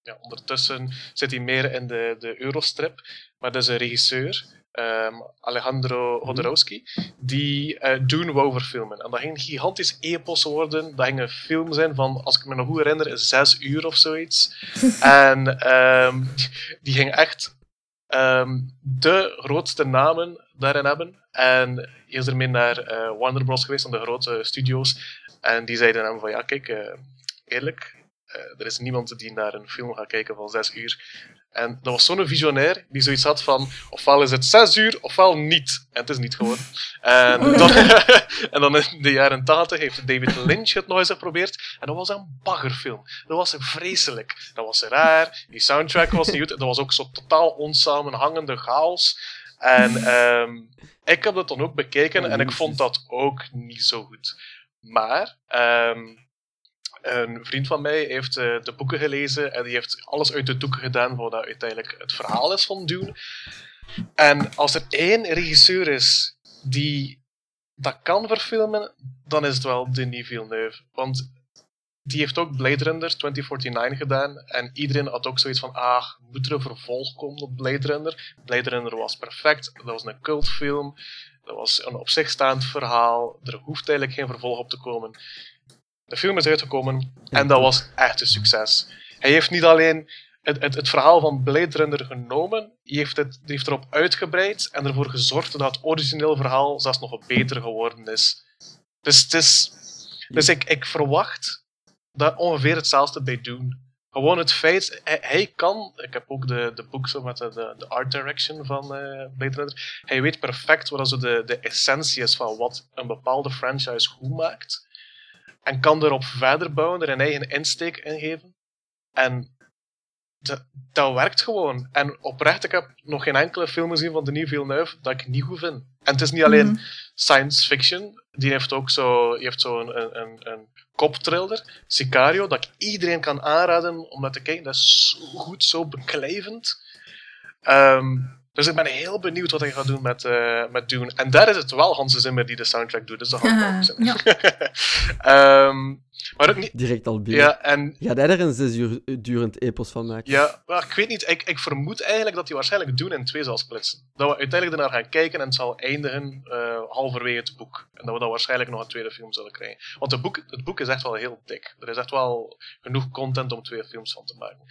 ja, ondertussen zit hij meer in de, de Eurostrip, maar dat is een regisseur. Ehm, Alejandro Jodorowsky, die eh Dune wou verfilmen. En dat ging een gigantisch epos worden. Dat ging een film zijn van, als ik me nog goed herinner, zes uur of zoiets. en ehm, die ging echt ehm, de grootste namen daarin hebben. En is ermee naar eh, Warner Bros. geweest, aan de grote studio's. En die zeiden hem van, ja, kijk, eh, eerlijk, er is niemand die naar een film gaat kijken van zes uur. En dat was zo'n visionair die zoiets had van: ofwel is het zes uur, ofwel niet. En het is niet geworden. En dan, en dan in de jaren tachtig heeft David Lynch het nog eens geprobeerd. En dat was een baggerfilm. Dat was vreselijk. Dat was raar. Die soundtrack was niet goed. Dat was ook zo totaal onsamenhangende chaos. En ehm, ik heb dat dan ook bekeken en ik vond dat ook niet zo goed. Maar ehm, een vriend van mij heeft uh, de boeken gelezen en die heeft alles uit de doeken gedaan voor dat uiteindelijk het verhaal is van Dune. En als er één regisseur is die dat kan verfilmen, dan is het wel Denis Villeneuve. Want die heeft ook Blade Runner 2049 gedaan. En iedereen had ook zoiets van, ah, moet er een vervolg komen op Blade Runner? Blade Runner was perfect, dat was een cultfilm. Dat was een op zich staand verhaal. Er hoeft eigenlijk geen vervolg op te komen. De film is uitgekomen en dat was echt een succes. Hij heeft niet alleen het, het, het verhaal van Blade Runner genomen, hij heeft, het, heeft erop uitgebreid en ervoor gezorgd dat het origineel verhaal zelfs nog beter geworden is. Dus, het is, dus ik, ik verwacht dat ongeveer hetzelfde bij doen. Gewoon het feit, hij, kan, ik heb ook de, de boek zo met de, de, art direction van uh, Blade Runner, hij weet perfect wat zo de, de essentie is van wat een bepaalde franchise goed maakt. En kan erop verder bouwen, er een eigen insteek in geven. En dat, dat werkt gewoon. En oprecht, ik heb nog geen enkele film gezien van Denis Villeneuve dat ik niet goed vind. En het is niet alleen mhm. science fiction, die heeft ook zo, die heeft zo een, een, een koptrailer, Sicario, dat ik iedereen kan aanraden om dat te kijken. Dat is zo goed, zo beklijvend. Um, dus ik ben heel benieuwd wat hij gaat doen met, uh, met Dune. En daar is het wel Hans Zimmer die de soundtrack doet, dus dat gaat wel ja. um, maar ook niet... Direct al binnen. Ja, en... Gaat hij er een zes uur durend epos van maken? Ja, maar ik weet niet. Ik, ik vermoed eigenlijk dat hij waarschijnlijk Dune in twee zal splitsen. Dat we uiteindelijk ernaar gaan kijken en het zal eindigen uh, halverwege het boek. En dat we dan waarschijnlijk nog een tweede film zullen krijgen. Want het boek, het boek is echt wel heel dik. Er is echt wel genoeg content om twee films van te maken.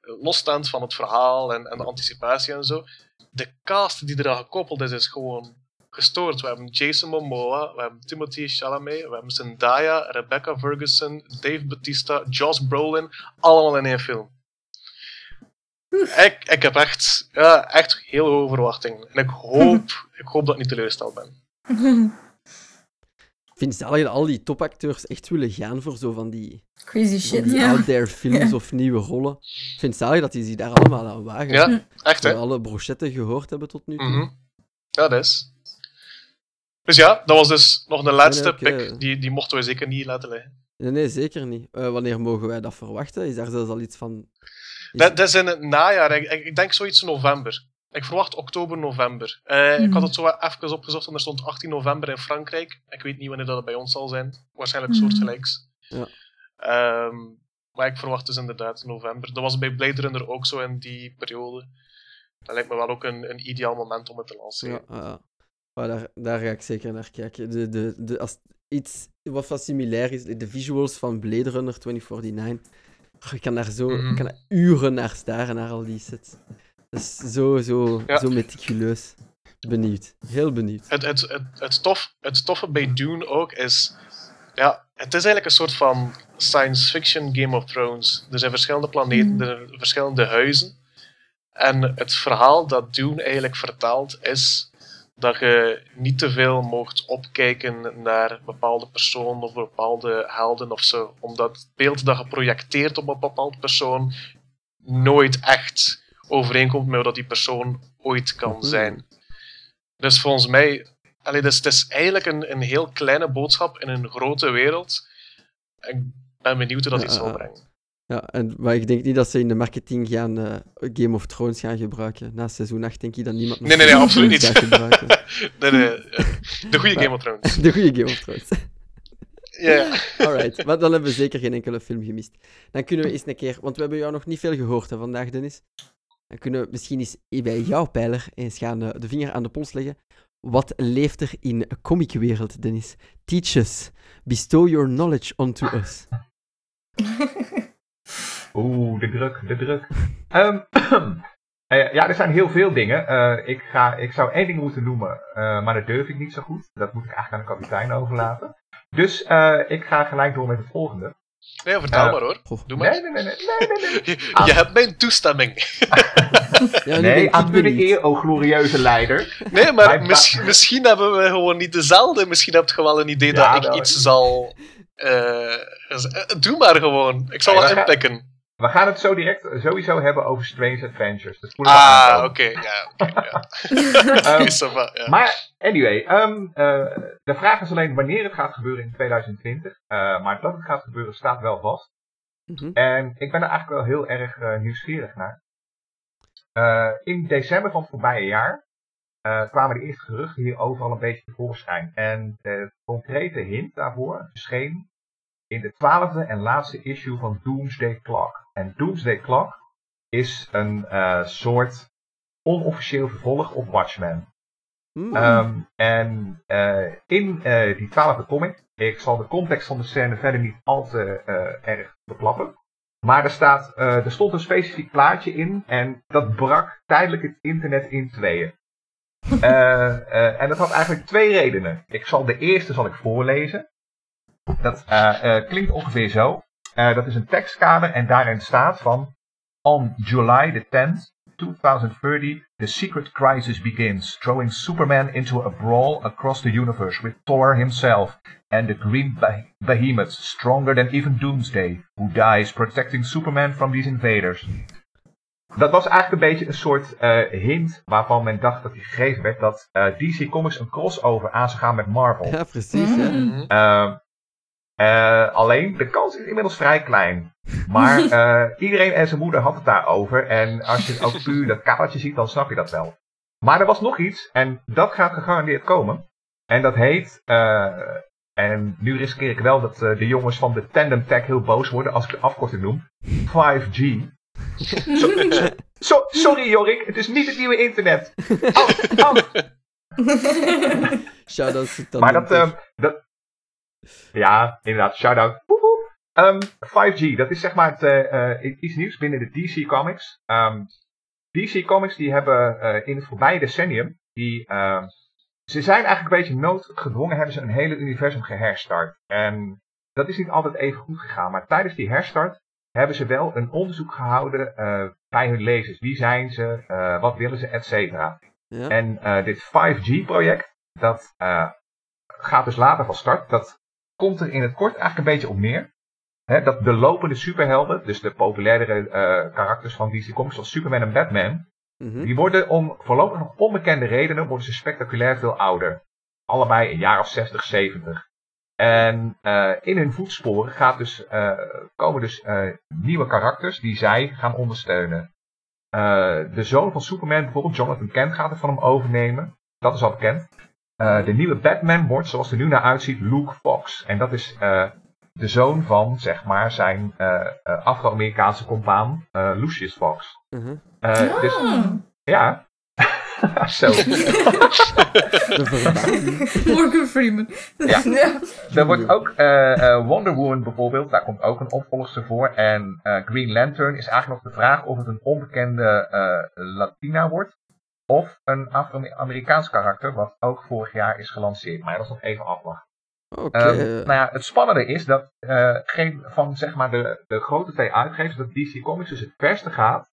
Losstaand van het verhaal en, en de anticipatie en zo de cast die eraan gekoppeld is, is gewoon gestoord. We hebben Jason Momoa, we hebben Timothy Chalamet, we hebben Zendaya, Rebecca Ferguson, Dave Bautista, Josh Brolin, allemaal in één film. Ik, ik heb echt, ja, echt heel hoge verwachtingen. En ik hoop, ik hoop dat ik niet teleurgesteld ben. vind zelf dat al die topacteurs echt willen gaan voor zo van die... Crazy shit, die out there films of nieuwe rollen. Ik vind zalig dat die zich daar allemaal aan wagen. Ja, echt hè. alle brochetten gehoord hebben tot nu toe. Mm Ja, dat is. Dus ja, dat was dus nog een laatste nee, pick. Die, die mochten we zeker niet laten liggen. Nee, nee zeker niet. Uh, wanneer mogen wij dat verwachten? Is daar zelfs al iets van... Dat, dat is in het najaar. Ik, ik denk zoiets in november. Ik verwacht oktober, november. Uh, Ik had het zo even opgezocht en er stond 18 november in Frankrijk. Ik weet niet wanneer dat bij ons zal zijn. Waarschijnlijk mm. soortgelijks. Ja. Um, maar ik verwacht dus inderdaad november. Dat was bij Blade Runner ook zo in die periode. Dat lijkt me wel ook een, een ideaal moment om het te lanceren. Ja, uh, daar, daar ga ik zeker naar kijken. De, de, de, als iets wat wat similair is, de visuals van Blade Runner 2049. Ik kan daar zo mm kan uren naar staren, naar al die sets. Dat is zo, zo, zo meticuleus. Benieuwd. Heel benieuwd. Het, het, het, het, tof, het toffe bij Dune ook is... Ja, het is eigenlijk een soort van science fiction Game of Thrones. Er zijn verschillende planeten, mm. er zijn verschillende huizen. En het verhaal dat Dune eigenlijk vertaalt is dat je niet te veel mocht opkijken naar bepaalde personen of bepaalde helden of zo. Omdat het beeld dat je projecteert op een bepaald persoon nooit echt overeenkomt met wat die persoon ooit kan mhm. zijn. Dus volgens mij, allee, dus, het is eigenlijk een, een heel kleine boodschap in een grote wereld. Ik ben benieuwd hoe dat iets zal brengen. Ja, en, maar ik denk niet dat ze in de marketing gaan uh, Game of Thrones gaan gebruiken. Na seizoen 8 denk ik dat niemand Nee, nee, nee, absoluut niet. gebruiken. nee, nee, de goede Game of Thrones. De goede Game of Thrones. Ja. Yeah. Alright, maar dan hebben we zeker geen enkele film gemist. Dan kunnen we eens een keer, want we hebben jou nog niet veel gehoord hè, vandaag, Dennis. Dan kunnen we misschien eens bij jouw pijler eens gaan eh, de vinger aan de pols leggen. Wat leeft er in de comicwereld, Dennis? Teach us. Bestow your knowledge onto us. Oeh, de druk, de druk. um, ja, er zijn heel veel dingen. Uh, ik, ga, ik zou één ding moeten noemen, maar dat durf ik niet zo goed. Dat moet ik eigenlijk aan de kapitein overlaten. Dus ik ga gelijk door met het volgende. Nee, vertel uh, maar hoor. Doe maar. Nee, nee, nee. nee, nee, nee. Je, je hebt mijn toestemming. ja, nee, aan de eer, o glorieuze leider. Nee, maar misschien, misschien hebben we gewoon niet dezelfde. Misschien heb je wel een idee ja, dat ik iets zal... Uh, doe maar gewoon. Ik zal nee, het inpikken. We gaan het zo direct sowieso hebben over Strange Adventures. Dus ah, oké, ja. um, Maar, anyway, um, uh, de vraag is alleen wanneer het gaat gebeuren in 2020. Uh, maar dat het gaat gebeuren staat wel vast. Mm -hmm. En ik ben er eigenlijk wel heel erg uh, nieuwsgierig naar. in december van het voorbije jaar kwamen de eerste geruchten hier overal een beetje tevoorschijn. En de concrete hint daarvoor verscheen in de twaalfde en laatste issue van Doomsday Clock. En Doomsday Clock is een uh, soort onofficieel vervolg op Watchmen. Mm. Um, en uh, in uh, die twaalfde comic, ik zal de context van de scène verder niet al te erg beklappen. Maar er, staat, er stond een specifiek plaatje in en dat brak tijdelijk het internet in tweeën. en dat had eigenlijk twee redenen. Ik zal de eerste zal ik voorlezen. Dat klinkt ongeveer zo. Uh, dat is een tekstkader en daarin staat van On July the 10th, 2030, the secret crisis begins, throwing Superman into a brawl across the universe with Thor himself and the Green Behemoth, stronger than even Doomsday, who dies protecting Superman from these invaders. Dat was eigenlijk een beetje een soort uh, hint waarvan men dacht dat hij gegeven werd dat uh, DC Comics een crossover aan zou gaan met Marvel. Ja, precies. Mm -hmm. Uh, alleen, de kans is inmiddels vrij klein. Maar uh, iedereen en zijn moeder had het daarover. En als je ook puur dat kaartje ziet, dan snap je dat wel. Maar er was nog iets, en dat gaat gegarandeerd komen. En dat heet, uh, en nu riskeer ik wel dat de jongens van de Tandem Tech heel boos worden als ik de afkorting noem. 5G. So, so, sorry Jorik, het is niet het nieuwe internet. Oh, oh. Maar dat, dat, ja, inderdaad. Shout-out. Um, 5G, dat is zeg maar het, uh, iets nieuws binnen de DC Comics. Um, DC Comics die hebben uh, in het voorbije decennium, die, uh, ze zijn eigenlijk een beetje noodgedwongen, hebben ze een hele universum geherstart. En dat is niet altijd even goed gegaan, maar tijdens die herstart hebben ze wel een onderzoek gehouden bij hun lezers. Wie zijn ze, wat willen ze, et cetera. Ja. En dit 5G-project, dat gaat dus later van start. Dat komt er in het kort eigenlijk een beetje op neer. Hè, dat de lopende superhelden, dus de populairdere uh, karakters van DC Comics zoals Superman en Batman, mhm. die worden om voorlopig nog onbekende redenen worden ze spectaculair veel ouder. Allebei een jaar of 60, 70. En uh, in hun voetsporen gaat dus, uh, komen dus nieuwe karakters die zij gaan ondersteunen. de zoon van Superman, bijvoorbeeld Jonathan Kent, gaat het van hem overnemen. Dat is al bekend. Uh, de nieuwe Batman wordt, zoals er nu naar uitziet, Luke Fox. En dat is uh, de zoon van, zeg maar, zijn uh, Afro-Amerikaanse compaan Lucius Fox. Mm -hmm. Dus, ja. Zo. Morgan Freeman. ja. ja. Er wordt ook Wonder Woman bijvoorbeeld, daar komt ook een opvolger voor. En Green Lantern is eigenlijk nog de vraag of het een onbekende Latina wordt. Of een Afro-Amerikaans karakter, wat ook vorig jaar is gelanceerd. Maar dat is nog even afwachten. Okay. Um, nou ja, het spannende is dat uh, geen van zeg maar, de, de grote twee uitgevers, dat DC Comics dus het verste gaat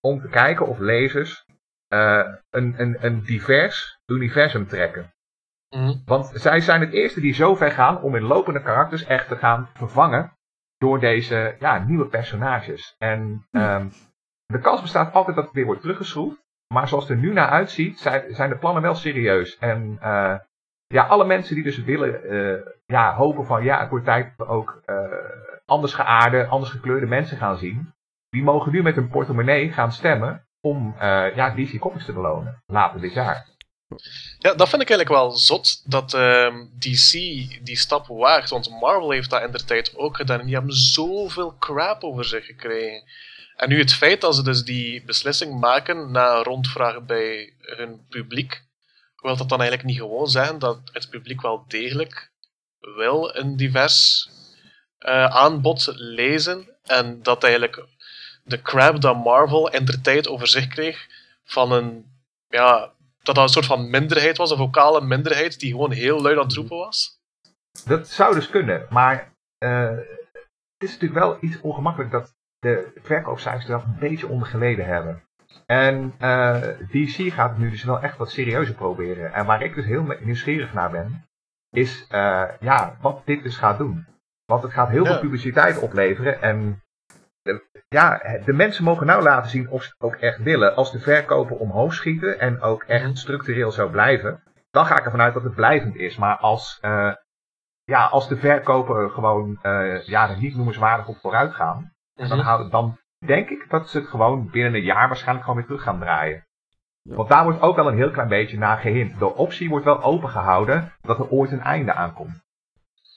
om te kijken of lezers uh, een, een, een divers universum trekken. Mm. Want zij zijn het eerste die zo ver gaan om in lopende karakters echt te gaan vervangen door deze ja, nieuwe personages. En um, de kans bestaat altijd dat het weer wordt teruggeschroefd. Maar zoals het er nu naar uitziet, zijn, de plannen wel serieus. En uh, ja, alle mensen die dus willen, uh, ja, hopen van ja, het wordt tijd ook uh, anders geaarde, anders gekleurde mensen gaan zien. Die mogen nu met hun portemonnee gaan stemmen om ja, DC Comics te belonen, later dit jaar. Ja, dat vind ik eigenlijk wel zot, dat uh, DC die stap waagt. Want Marvel heeft dat in de tijd ook gedaan. En die hebben zoveel crap over zich gekregen. En nu het feit dat ze dus die beslissing maken na een rondvraag bij hun publiek, wil dat dan eigenlijk niet gewoon zeggen dat het publiek wel degelijk wil een divers uh, aanbod lezen en dat eigenlijk de crap dat Marvel in de tijd over zich kreeg van een, ja, dat dat een soort van minderheid was, een vocale minderheid die gewoon heel luid aan het roepen was? Dat zou dus kunnen, maar uh, het is natuurlijk wel iets ongemakkelijk dat de verkoopcijfers er een beetje onder geleden hebben. En uh, eh, DC gaat het nu dus wel echt wat serieuzer proberen. En waar ik dus heel nieuwsgierig naar ben, is uh, ja, wat dit dus gaat doen. Want het gaat heel veel publiciteit opleveren. En ja, de mensen mogen nou laten zien of ze het ook echt willen. Als de verkopen omhoog schieten en ook echt structureel zou blijven, dan ga ik ervan uit dat het blijvend is. Maar als, uh, ja, als de verkopen gewoon ja, er niet noemenswaardig op vooruit gaan, dan, mhm. dan denk ik dat ze het gewoon binnen een jaar waarschijnlijk gewoon weer terug gaan draaien. Want daar wordt ook wel een heel klein beetje naar gehind. De optie wordt wel opengehouden dat er ooit een einde aankomt.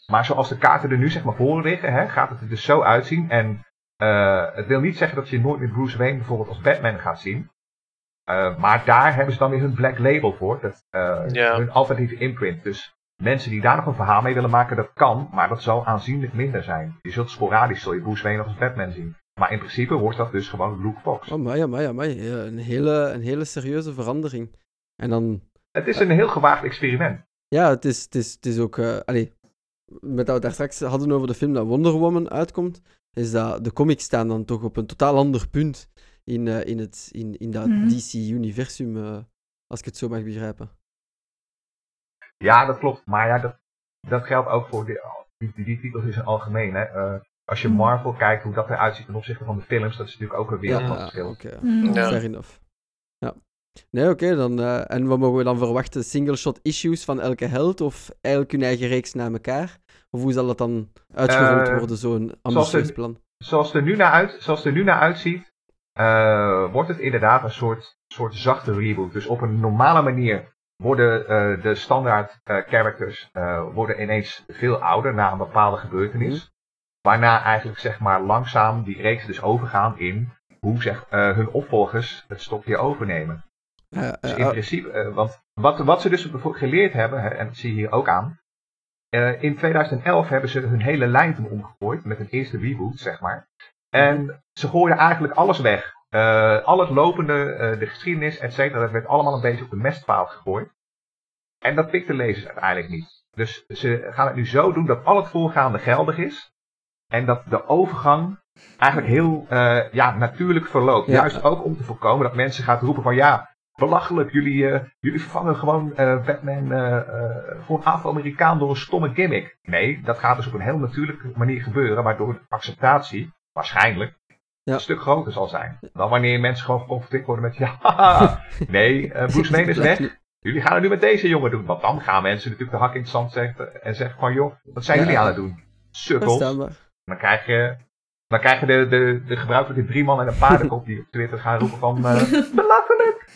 Maar zoals de kaarten er nu zeg maar voor liggen, hè, gaat het er dus zo uitzien. En uh, het wil niet zeggen dat je nooit meer Bruce Wayne bijvoorbeeld als Batman gaat zien. Uh, maar daar hebben ze dan weer hun black label voor. Dat, uh, Hun alternatieve imprint. Dus mensen die daar nog een verhaal mee willen maken, dat kan. Maar dat zal aanzienlijk minder zijn. Je zult sporadisch zul je Bruce Wayne nog als Batman zien. Maar in principe wordt dat dus gewoon Luke Fox. Oh, maar ja, maar ja, maar ja. Een, hele, een hele serieuze verandering. En dan... Het is een heel gewaagd experiment. Ja, het is, het is, het is ook... Uh, allee, met dat we daar straks hadden over de film dat Wonder Woman uitkomt, is dat de comics staan dan toch op een totaal ander punt in, uh, in, het, in, in dat mhm. DC-universum, uh, als ik het zo mag begrijpen. Ja, dat klopt. Maar ja, dat, dat geldt ook voor die, die, die titels in zijn algemeen. Hè. Uh, als je mhm. Marvel kijkt, hoe dat eruit ziet ten opzichte van de films, dat is natuurlijk ook een wereld van verschil. Oké, okay. ja. fair enough. Ja. Nee, oké, dan. Uh, en wat mogen we dan verwachten? Single-shot issues van elke held of eigenlijk hun eigen reeks naar elkaar? Of hoe zal dat dan uitgerold uh, worden, zo'n ambitieus plan? Zoals het er nu naar, uit, zoals er nu naar uitziet, uh, wordt het inderdaad een soort, soort zachte reboot. Dus op een normale manier worden uh, de standaard characters worden ineens veel ouder na een bepaalde gebeurtenis. Mm Waarna eigenlijk zeg maar langzaam die reeks dus overgaan in hoe zeg, hun opvolgers het stokje overnemen. dus in principe, want wat, wat ze dus geleerd hebben, en dat zie je hier ook aan, in 2011 hebben ze hun hele lijn toen omgegooid met een eerste reboot, zeg maar. En ze gooiden eigenlijk alles weg. Uh, al het lopende, uh, de geschiedenis, et cetera, dat werd allemaal een beetje op de mestpaal gegooid. En dat pikt de lezers uiteindelijk niet. Dus ze gaan het nu zo doen dat al het voorgaande geldig is. En dat de overgang eigenlijk heel uh, ja, natuurlijk verloopt. Juist ook om te voorkomen dat mensen gaan roepen van ja, belachelijk. Jullie, jullie vervangen gewoon Batman voor een Afro-Amerikaan door een stomme gimmick. Nee, dat gaat dus op een heel natuurlijke manier gebeuren, waardoor de acceptatie waarschijnlijk ja. een stuk groter zal zijn. Dan wanneer mensen gewoon geconfronteerd worden met, ja, nee, Bruce Wayne is weg. Jullie gaan het nu met deze jongen doen. Want dan gaan mensen natuurlijk de hak in het zand zetten en zeggen van, joh, wat zijn jullie aan het doen? Sukkels. Dan krijg je dan krijg je de, de, de gebruikelijke drie man en een paardenkop die op Twitter gaan roepen van uh, belachelijk.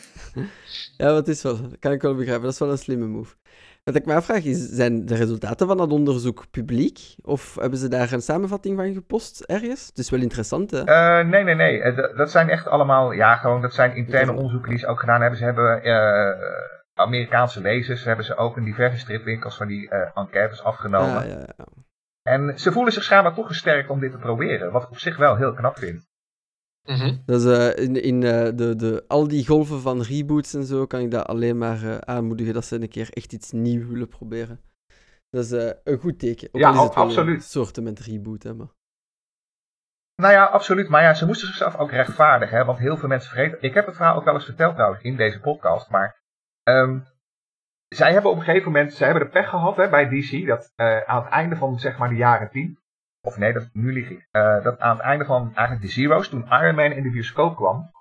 Ja, wat is wel. Dat kan ik wel begrijpen. Dat is wel een slimme move. Wat ik me afvraag is, zijn de resultaten van dat onderzoek publiek? Of hebben ze daar een samenvatting van gepost ergens? Het is wel interessant, hè? Uh, nee, nee, nee. Uh, dat zijn echt allemaal, ja, gewoon, dat zijn interne onderzoeken die ze ook gedaan hebben. Ze hebben uh, Amerikaanse lezers, hebben ze ook in diverse stripwinkels van die enquêtes afgenomen. Ja, ja, ja. En ze voelen zich schijnbaar toch gesterkt om dit te proberen, wat ik op zich wel heel knap vind. Mm Dus uh, in, in uh, de, de, al die golven van reboots en zo kan ik dat alleen maar uh, aanmoedigen dat ze een keer echt iets nieuws willen proberen. Dat is een goed teken. Ook ja, is het absoluut. Een soorten met reboot, hè, maar... Nou ja, absoluut. Maar ja, ze moesten zichzelf ook rechtvaardigen, hè, want heel veel mensen vergeten... Ik heb het verhaal ook wel eens verteld trouwens in deze podcast, maar... Um, zij hebben op een gegeven moment, zij hebben de pech gehad hè, bij DC, dat aan het einde van zeg maar de jaren 10, of nee, dat, nu lieg ik. Uh, dat aan het einde van eigenlijk de Zero's, toen Iron Man in de bioscoop kwam,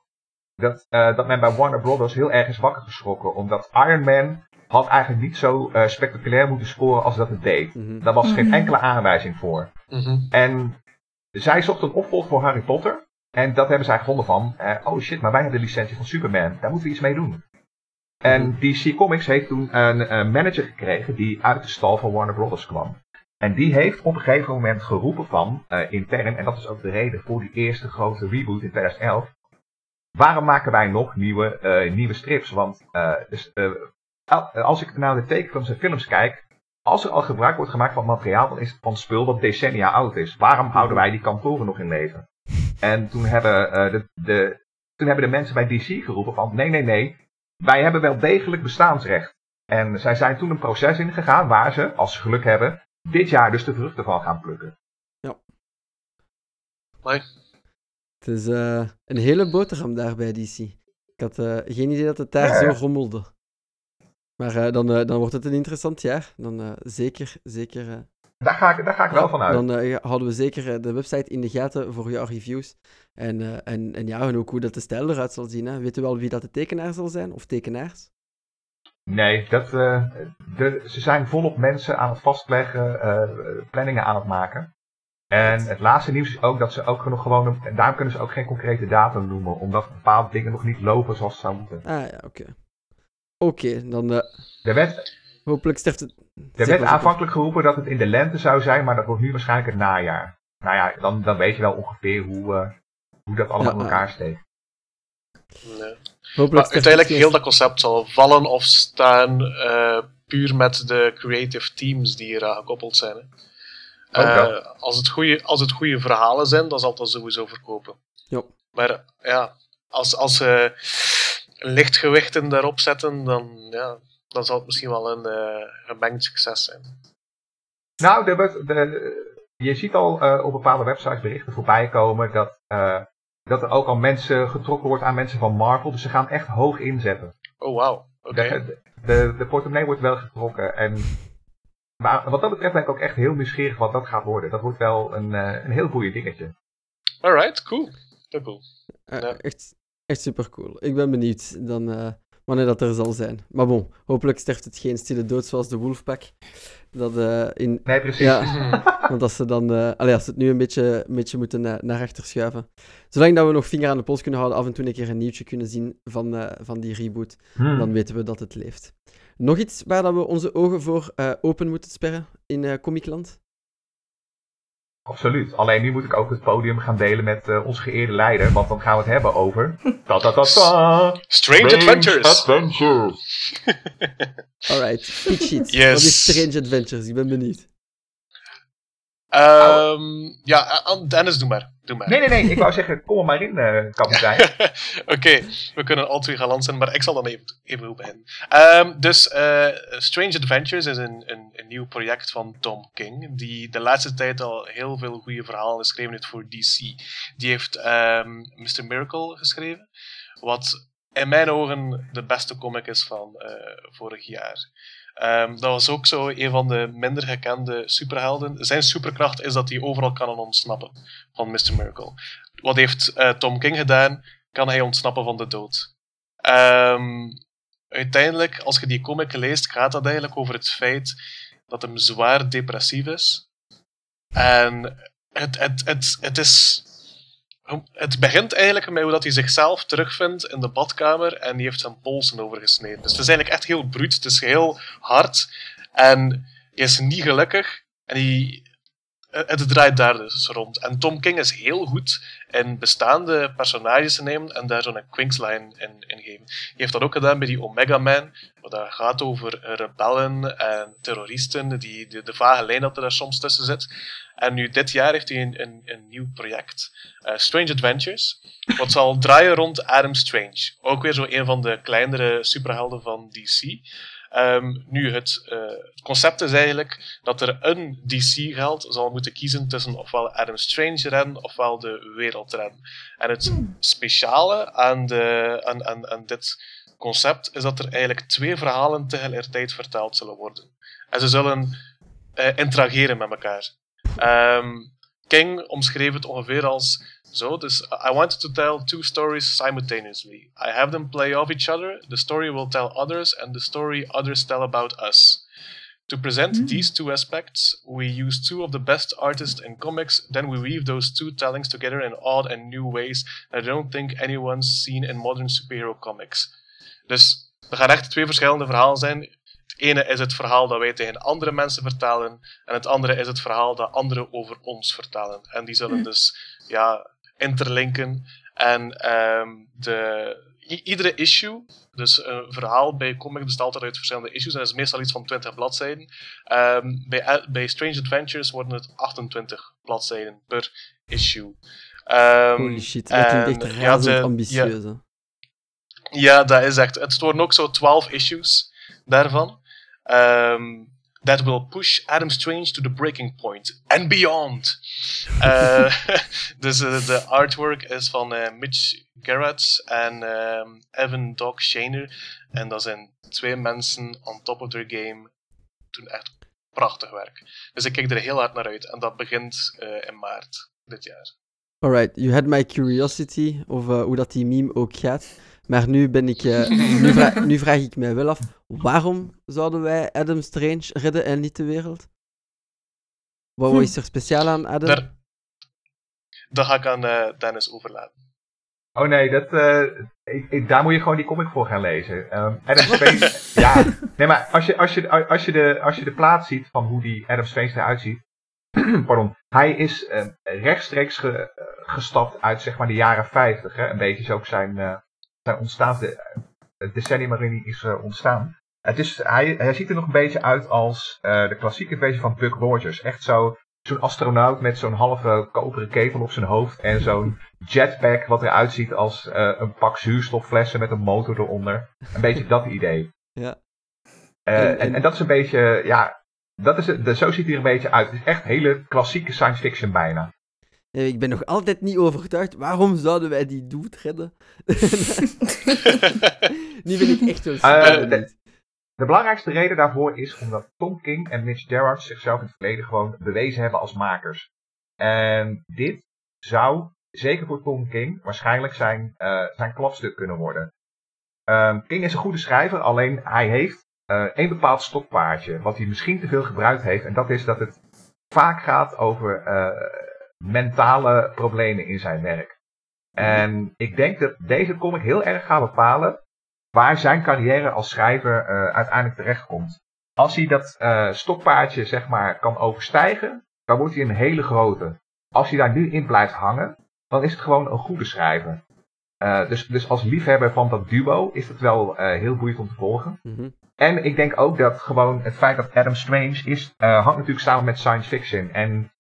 dat, uh, dat men bij Warner Brothers heel erg is wakker geschrokken. Omdat Iron Man had eigenlijk niet zo uh, spectaculair moeten scoren als dat het deed. Mm -hmm. Daar was geen mhm. enkele aanwijzing voor. Mm -hmm. En zij zochten een opvolger voor Harry Potter. En dat hebben zij gevonden van, oh shit, maar wij hebben de licentie van Superman. Daar moeten we iets mee doen. En mhm. DC Comics heeft toen een, een manager gekregen die uit de stal van Warner Brothers kwam. En die heeft op een gegeven moment geroepen van, uh, intern, en dat is ook de reden voor die eerste grote reboot in 2011. Waarom maken wij nog nieuwe, uh, nieuwe strips? Want uh, dus, als ik naar de tekenfilms en films kijk, als er al gebruik wordt gemaakt van materiaal, dan is het van spul dat decennia oud is. Waarom houden wij die kantoren nog in leven? En toen hebben, de, de, toen hebben de mensen bij DC geroepen van, nee, nee, nee, wij hebben wel degelijk bestaansrecht. En zij zijn toen een proces ingegaan waar ze, als ze geluk hebben, dit jaar dus de vruchten van gaan plukken. Ja. Mooi. Het is uh, een hele boterham daar bij DC. Ik had uh, geen idee dat het daar ja, zo rommelde. Maar uh, dan, dan wordt het een interessant jaar. Dan zeker, zeker Daar ga ik, daar ga ik wel van uit. Dan uh, houden we zeker de website in de gaten voor jouw reviews. En, uh, en, en ja, en ook hoe dat de stijl eruit zal zien. Hè. Weet u wel wie dat de tekenaar zal zijn? Of tekenaars? Nee, dat, uh, de, ze zijn volop mensen aan het vastleggen, planningen aan het maken. En het laatste nieuws is ook dat ze ook nog gewoon, en daarom kunnen ze ook geen concrete datum noemen, omdat bepaalde dingen nog niet lopen zoals ze zouden moeten. Ah ja, oké. Oké, dan... Uh, de wet... Hopelijk sterft het... Er werd aanvankelijk geroepen dat het in de lente zou zijn, maar dat wordt nu waarschijnlijk het najaar. Nou ja, dan, dan weet je wel ongeveer hoe, uh, hoe dat allemaal in elkaar steekt. Nee. Hopelijk maar uiteindelijk heel dat concept zal vallen of staan uh, puur met de creative teams die eraan gekoppeld zijn. Uh, als, het goede, als het goede verhalen zijn, dan zal dat sowieso verkopen. Ja. Maar ja, als, als ze lichtgewichten daarop zetten, dan, ja, dan zal het misschien wel een uh, gemengd succes zijn. Nou, de, de, je ziet al uh, op bepaalde websites berichten voorbij komen dat, dat er ook al mensen getrokken wordt aan mensen van Marvel. Dus ze gaan echt hoog inzetten. Oh, wauw. Oké. De, de, de, portemonnee wordt wel getrokken. En maar wat dat betreft ben ik ook echt heel nieuwsgierig wat dat gaat worden. Dat wordt wel een, uh, een heel goede dingetje. Alright, cool. Heel cool. Uh, ja. echt, echt super cool. Ik ben benieuwd dan, uh, wanneer dat er zal zijn. Maar bon, hopelijk sterft het geen stille dood zoals de Wolfpack. Dat, in, nee, precies. Ja, want als ze dan, allee, als ze het nu een beetje, een beetje moeten naar, naar achter schuiven. Zolang dat we nog vinger aan de pols kunnen houden, af en toe een keer een nieuwtje kunnen zien van, van die reboot, hmm. dan weten we dat het leeft. Nog iets waar dat we onze ogen voor open moeten sperren in Comicland? Absoluut. Alleen nu moet ik ook het podium gaan delen met uh, onze geëerde leider, want dan gaan we het hebben over. Ta -ta -ta Strange, Strange Adventures! Adventures! Alright, Peak Sheets. Yes. Wat is Strange Adventures? Ik ben benieuwd. Um, ja, Dennis, doe maar. Doe maar. Nee, nee, nee. Ik wou zeggen, kom er maar in, uh, kapitein. Oké, we kunnen al twee galant zijn, maar ik zal dan even, even op beginnen. Um, dus uh, Strange Adventures is een, een, een, nieuw project van Tom King, die de laatste tijd al heel veel goede verhalen geschreven heeft voor DC. Die heeft um, ehm, Mr. Miracle geschreven, wat in mijn ogen de beste comic is van uh, vorig jaar. Um, dat was ook zo een van de minder gekende superhelden. Zijn superkracht is dat hij overal kan ontsnappen van Mr. Miracle. Wat heeft uh, Tom King gedaan? Kan hij ontsnappen van de dood. Um, uiteindelijk, als je die comic leest, gaat dat eigenlijk over het feit dat hem zwaar depressief is. En het, het, het, het is het begint eigenlijk met hoe dat hij zichzelf terugvindt in de badkamer en die heeft zijn polsen overgesneden. Dus het is eigenlijk echt heel bruut, het is heel hard en hij is niet gelukkig en hij, het draait daar dus rond. En Tom King is heel goed in bestaande personages te nemen en daar zo'n quinkslijn in, in geven. Hij heeft dat ook gedaan bij die Omega Man, wat dat gaat over rebellen en terroristen, die, de, de vage lijn dat er daar soms tussen zit. En nu dit jaar heeft hij een, een, een nieuw project, uh, Strange Adventures, wat zal draaien rond Adam Strange. Ook weer zo een van de kleinere superhelden van DC. Um, nu, het, het, concept is eigenlijk dat er een DC-geld zal moeten kiezen tussen ofwel Adam Strange ren ofwel de wereldren. En het speciale aan, de, aan, aan, aan dit concept is dat er eigenlijk twee verhalen tegelijkertijd verteld zullen worden. En ze zullen uh, interageren met elkaar. Um, King omschreef het ongeveer als zo. Dus I wanted to tell two stories simultaneously. I have them play off each other. The story will tell others, and the story others tell about us. To present mm. these two aspects, we use two of the best artists in comics, then we weave those two tellings together in odd and new ways that I don't think anyone's seen in modern superhero comics. Dus er gaan echt twee verschillende verhalen zijn het ene is het verhaal dat wij tegen andere mensen vertellen, en het andere is het verhaal dat anderen over ons vertellen. En die zullen hm. dus ja, interlinken. En um, de, iedere issue, dus een verhaal bij comic bestaat altijd uit verschillende issues, en dat is meestal iets van 20 bladzijden. Um, bij, bij Strange Adventures worden het 28 bladzijden per issue. Um, Holy shit, dat klinkt echt razend ja, ambitieus. Ja, ja, dat is echt. Het worden ook zo 12 issues daarvan. Um, that will push Adam Strange to the breaking point and beyond. uh, dus uh, de artwork is van uh, Mitch Garrett en um, Evan Doc Shaner. En dat zijn twee mensen on top of their game. Doen echt prachtig werk. Dus ik kijk er heel hard naar uit. En dat begint in maart dit jaar. Alright, you had my curiosity over hoe dat die meme ook gaat. Maar nu ben ik... nu, vraag, nu vraag ik mij wel af, waarom zouden wij Adam Strange redden en niet de wereld? Wat hm. is er speciaal aan Adam? Daar, dat ga ik aan uh, Dennis overlaten. Oh nee, dat, uh, ik, ik, daar moet je gewoon die comic voor gaan lezen. Um, Adam Strange, ja. Nee, maar als je, als, je, als, je de, als je de plaats ziet van hoe die Adam Strange eruit ziet. pardon, hij is uh, rechtstreeks ge, gestapt uit zeg maar de jaren 50. Hè? Een beetje is ook zijn, zijn ontstaan, de, het decennium waarin hij is ontstaan. Het is, hij, hij ziet er nog een beetje uit als de klassieke versie van Buck Rogers. Echt zo zo'n astronaut met zo'n halve koperen ketel op zijn hoofd en zo'n jetpack wat eruit ziet als uh, een pak zuurstofflessen met een motor eronder. Een beetje dat idee. Ja. Uh, en, en, dat is een beetje, ja, dat is het, zo ziet hij er een beetje uit. Het is echt hele klassieke science fiction bijna. Ik ben nog altijd niet overtuigd. Waarom zouden wij die dude redden? nu ben ik echt wel uh, de belangrijkste reden daarvoor is omdat Tom King en Mitch Gerrard zichzelf in het verleden gewoon bewezen hebben als makers. En dit zou, zeker voor Tom King, waarschijnlijk zijn, uh, zijn klapstuk kunnen worden. Um, King is een goede schrijver, alleen hij heeft uh, een bepaald stokpaardje, wat hij misschien te veel gebruikt heeft. En dat is dat het vaak gaat over uh, mentale problemen in zijn werk. En ik denk dat deze comic heel erg gaat bepalen waar zijn carrière als schrijver uh, uiteindelijk terechtkomt. Als hij dat uh, stokpaardje zeg maar kan overstijgen, dan wordt hij een hele grote. Als hij daar nu in blijft hangen, dan is het gewoon een goede schrijver. Uh, dus, dus als liefhebber van dat duo is het wel heel boeiend om te volgen. Mm -hmm. En ik denk ook dat gewoon het feit dat Adam Strange is, hangt natuurlijk samen met science fiction. En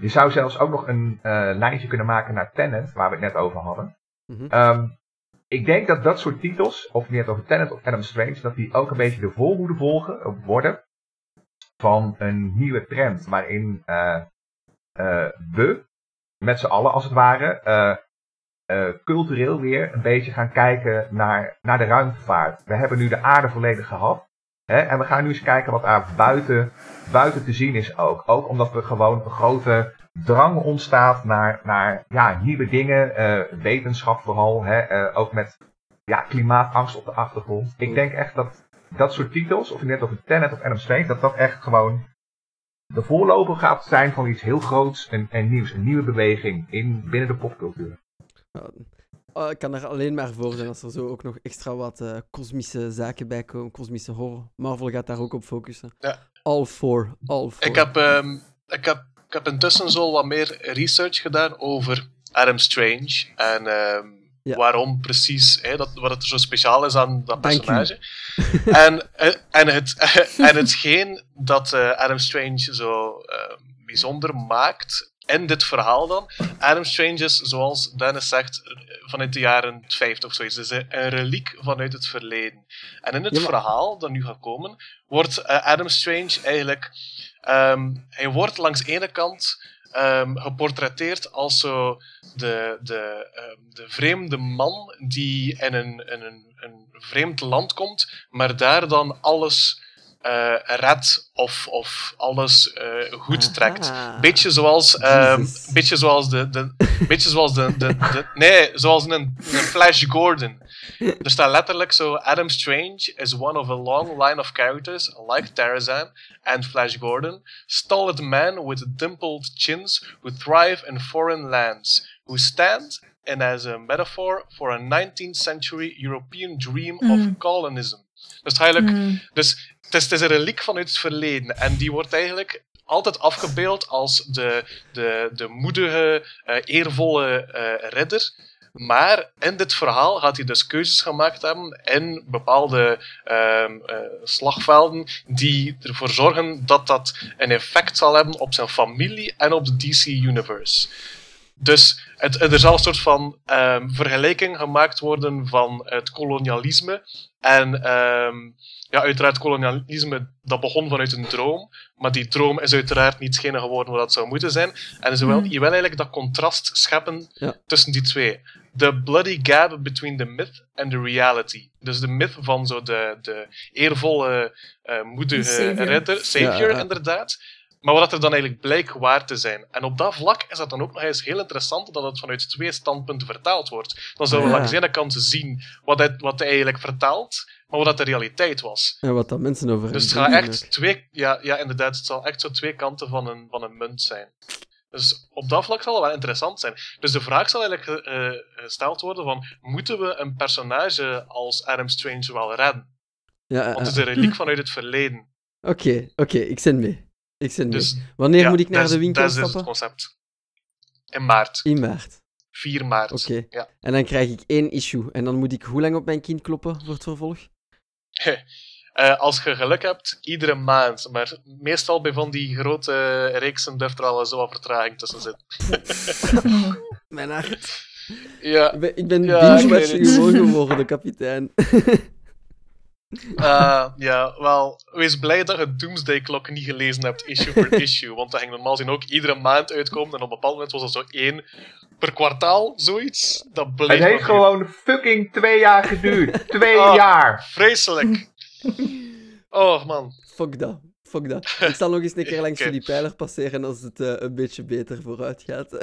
je zou zelfs ook nog een lijntje kunnen maken naar Tenet, waar we het net over hadden. Mm -hmm. um, ik denk dat dat soort titels, of meer over Tenet of Adam Strange, dat die ook een beetje de voorhoede volgen, of worden van een nieuwe trend. Waarin uh, uh, we, met z'n allen als het ware, uh, cultureel weer een beetje gaan kijken naar, naar de ruimtevaart. We hebben nu de aarde volledig gehad. Hè, en we gaan nu eens kijken wat daar buiten, buiten te zien is ook. Ook omdat we gewoon een grote drang ontstaat naar, naar ja, nieuwe dingen, uh, wetenschap vooral, hè, uh, ook met ja, klimaatangst op de achtergrond. Ik denk echt dat dat soort titels, of je net over Tenet of Adam Strange, dat dat echt gewoon de voorloper gaat zijn van iets heel groots en, en nieuws. Een nieuwe beweging in, binnen de popcultuur. Oh, ik kan er alleen maar voor zijn als er zo ook nog extra wat uh, kosmische zaken bij komen, kosmische horror. Marvel gaat daar ook op focussen. Ja. All for, all for. Ik heb, um, ik heb ik heb intussen zo wat meer research gedaan over Adam Strange. En uh, waarom precies, hè, dat, wat het zo speciaal is aan dat personage. en, eh, en, het, en hetgeen dat uh, Adam Strange zo uh, bijzonder maakt in dit verhaal dan. Adam Strange is, zoals Dennis zegt, vanuit de jaren 50 of zoiets. Dus een reliek vanuit het verleden. En in het verhaal dat nu gaat komen, wordt Adam Strange eigenlijk Um, hij wordt langs de ene kant um, geportretteerd als zo de, de, um, de vreemde man die in een, in een, een vreemd land komt, maar daar dan alles uh, redt of, of alles uh, goed trekt. Beetje zoals, um, beetje zoals de, de, beetje zoals de, de, de, nee, zoals een, een Flash Gordon. Er staat letterlijk zo: Adam Strange is one of a long line of characters like Tarzan and Flash Gordon, stolid men with dimpled chins who thrive in foreign lands, who stand in as a metaphor for a 19th century European dream mm. of colonism. Dus eigenlijk, mm. dus het is, een reliek vanuit het verleden en die wordt eigenlijk altijd afgebeeld als de, de, de moedige, uh, eervolle uh, ridder maar in dit verhaal gaat hij dus keuzes gemaakt hebben in bepaalde uh, uh, slagvelden die ervoor zorgen dat dat een effect zal hebben op zijn familie en op de DC Universe. Dus er zal een soort van um, vergelijking gemaakt worden van het kolonialisme en um, ja, uiteraard kolonialisme, dat begon vanuit een droom, maar die droom is uiteraard niet hetgene geworden wat dat zou moeten zijn. En ze wil, mm. je wil eigenlijk dat contrast scheppen tussen die twee The bloody gap between the myth and the reality. Dus de myth van zo de, de eervolle, uh, moedige redder, savior inderdaad. Maar wat er dan eigenlijk blijkt waar te zijn. En op dat vlak is dat dan ook nog eens heel interessant dat het vanuit twee standpunten vertaald wordt. Dan zullen we langs de ene kant zien wat hij, wat hij eigenlijk vertaalt, maar wat dat de realiteit was. En wat dat mensen over Dus het gaat echt twee, ja, ja, inderdaad, het zal echt zo twee kanten van een, van een munt zijn. Dus op dat vlak zal het wel interessant zijn. Dus de vraag zal eigenlijk uh, gesteld worden van, moeten we een personage als Adam Strange wel redden? Ja, Want het is een reliek vanuit het verleden. Oké, oké, ik zit mee. Ik zit dus, mee. Wanneer moet ik naar de winkel stappen? Dat is het concept. In maart. In maart. 4 maart. Oké. Ja. En dan krijg ik één issue. En dan moet ik hoe lang op mijn kind kloppen voor het vervolg? Uh, als je geluk hebt, iedere maand. Maar meestal bij van die grote reeksen durft er al zo vertraging tussen zitten. mijn hart. Ja. Ik ben, ik ben ja, binge-watching geworden, kapitein. Uh, ja, wel, wees blij dat je Doomsday Clock niet gelezen hebt, issue per issue. Want dat ging normaal gezien ook iedere maand uitkomen. En op een bepaald moment was dat zo één per kwartaal, zoiets. Dat bleef Het heeft gewoon fucking twee jaar geduurd. twee oh, jaar. Vreselijk. Oh, man. Fuck dat. Fuck dat. Ik zal nog eens een keer langs okay. die pijler passeren als het uh, een beetje beter vooruit gaat.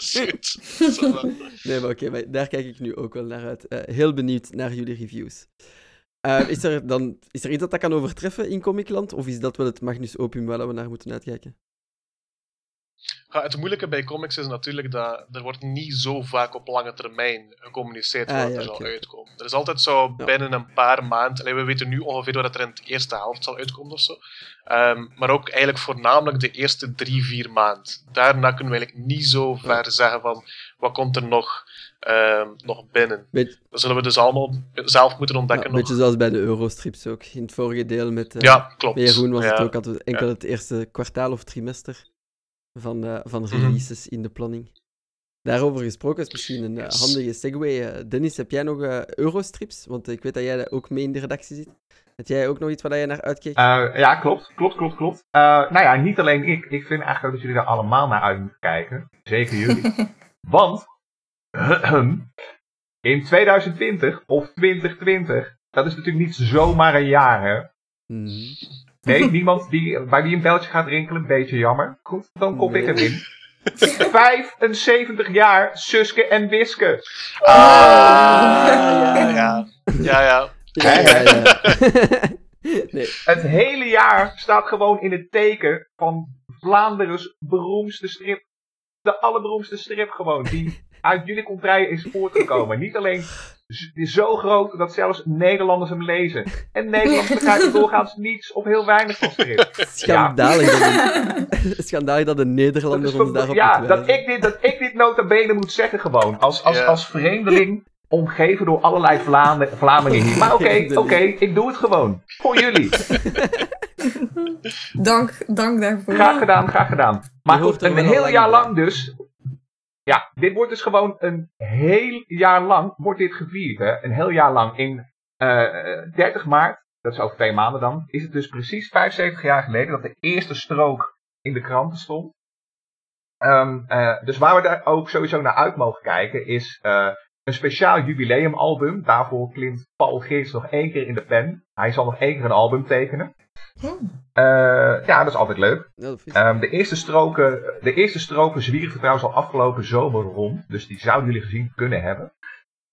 nee, maar oké, okay, daar kijk ik nu ook wel naar uit. Uh, heel benieuwd naar jullie reviews. Uh, is, er dan, is er iets dat dat kan overtreffen in Comicland? Of is dat wel het Magnus Opium waar we naar moeten uitkijken? Ja, het moeilijke bij comics is natuurlijk dat er wordt niet zo vaak op lange termijn gecommuniceerd ah, wat er zal uitkomen. Er is altijd zo binnen een paar maanden, we weten nu ongeveer wat er in de eerste helft zal uitkomen of zo. Um, maar ook eigenlijk voornamelijk de eerste drie, vier maanden. Daarna kunnen we eigenlijk niet zo ver zeggen van wat komt er nog, uh, nog binnen. Weet... Dat zullen we dus allemaal zelf moeten ontdekken. Ja, beetje zoals bij de Eurostrips ook. In het vorige deel met, uh, ja, klopt. Jeroen was het ook altijd enkel het eerste kwartaal of trimester van, uh, van mhm. releases in de planning. Daarover gesproken is misschien een uh, handige segue. Uh, Dennis, heb jij nog Eurostrips? Want ik weet dat jij ook mee in de redactie zit. Heb jij ook nog iets waar je naar uitkijkt? ja, klopt. Klopt, klopt, klopt. nou ja, niet alleen ik. Ik vind eigenlijk ook dat jullie daar allemaal naar uit moeten kijken. Zeker jullie. Want in 2020 of 2020, dat is natuurlijk niet zomaar een jaar, hè? Mhm. Nee, niemand die, bij wie een beltje gaat rinkelen, een beetje jammer. Goed, dan kop ik het in. 75 jaar Suske en Wiske. Ah, ja, ja. Ja, ja. ja, ja. nee. Het hele jaar staat gewoon in het teken van Vlaanderen's beroemdste strip. De allerberoemdste strip gewoon, die uit jullie contraien is voortgekomen. Niet alleen is zo groot dat zelfs Nederlanders hem lezen. En Nederlanders begrijpen doorgaans niets of heel weinig van strip. Schandalig, ja. dat, schandalig dat de Nederlander ons daarop Ja, dat ik, dit, dat ik dit nota bene moet zeggen gewoon. Als, als, als vreemdeling, omgeven door allerlei Vlamingen hier. Maar oké, oké, ik doe het gewoon. Voor jullie. dank, dank daarvoor. Graag gedaan, graag gedaan. Maar goed, een heel jaar lang dus ja, dit wordt dus gewoon een heel jaar lang wordt dit gevierd. Hè? Een heel jaar lang. In uh, eh, 30 maart, dat is over twee maanden dan, is het dus precies 75 jaar geleden dat de eerste strook in de kranten stond. Um, uh, dus waar we daar ook sowieso naar uit mogen kijken is uh, een speciaal jubileumalbum. Daarvoor klimt Paul Geerts nog één keer in de pen. Hij zal nog één keer een album tekenen. Uh, ja, dat is altijd leuk. Um, de, eerste stroken, de eerste stroken zwierven trouwens al afgelopen zomer rond. Dus die zouden jullie gezien kunnen hebben.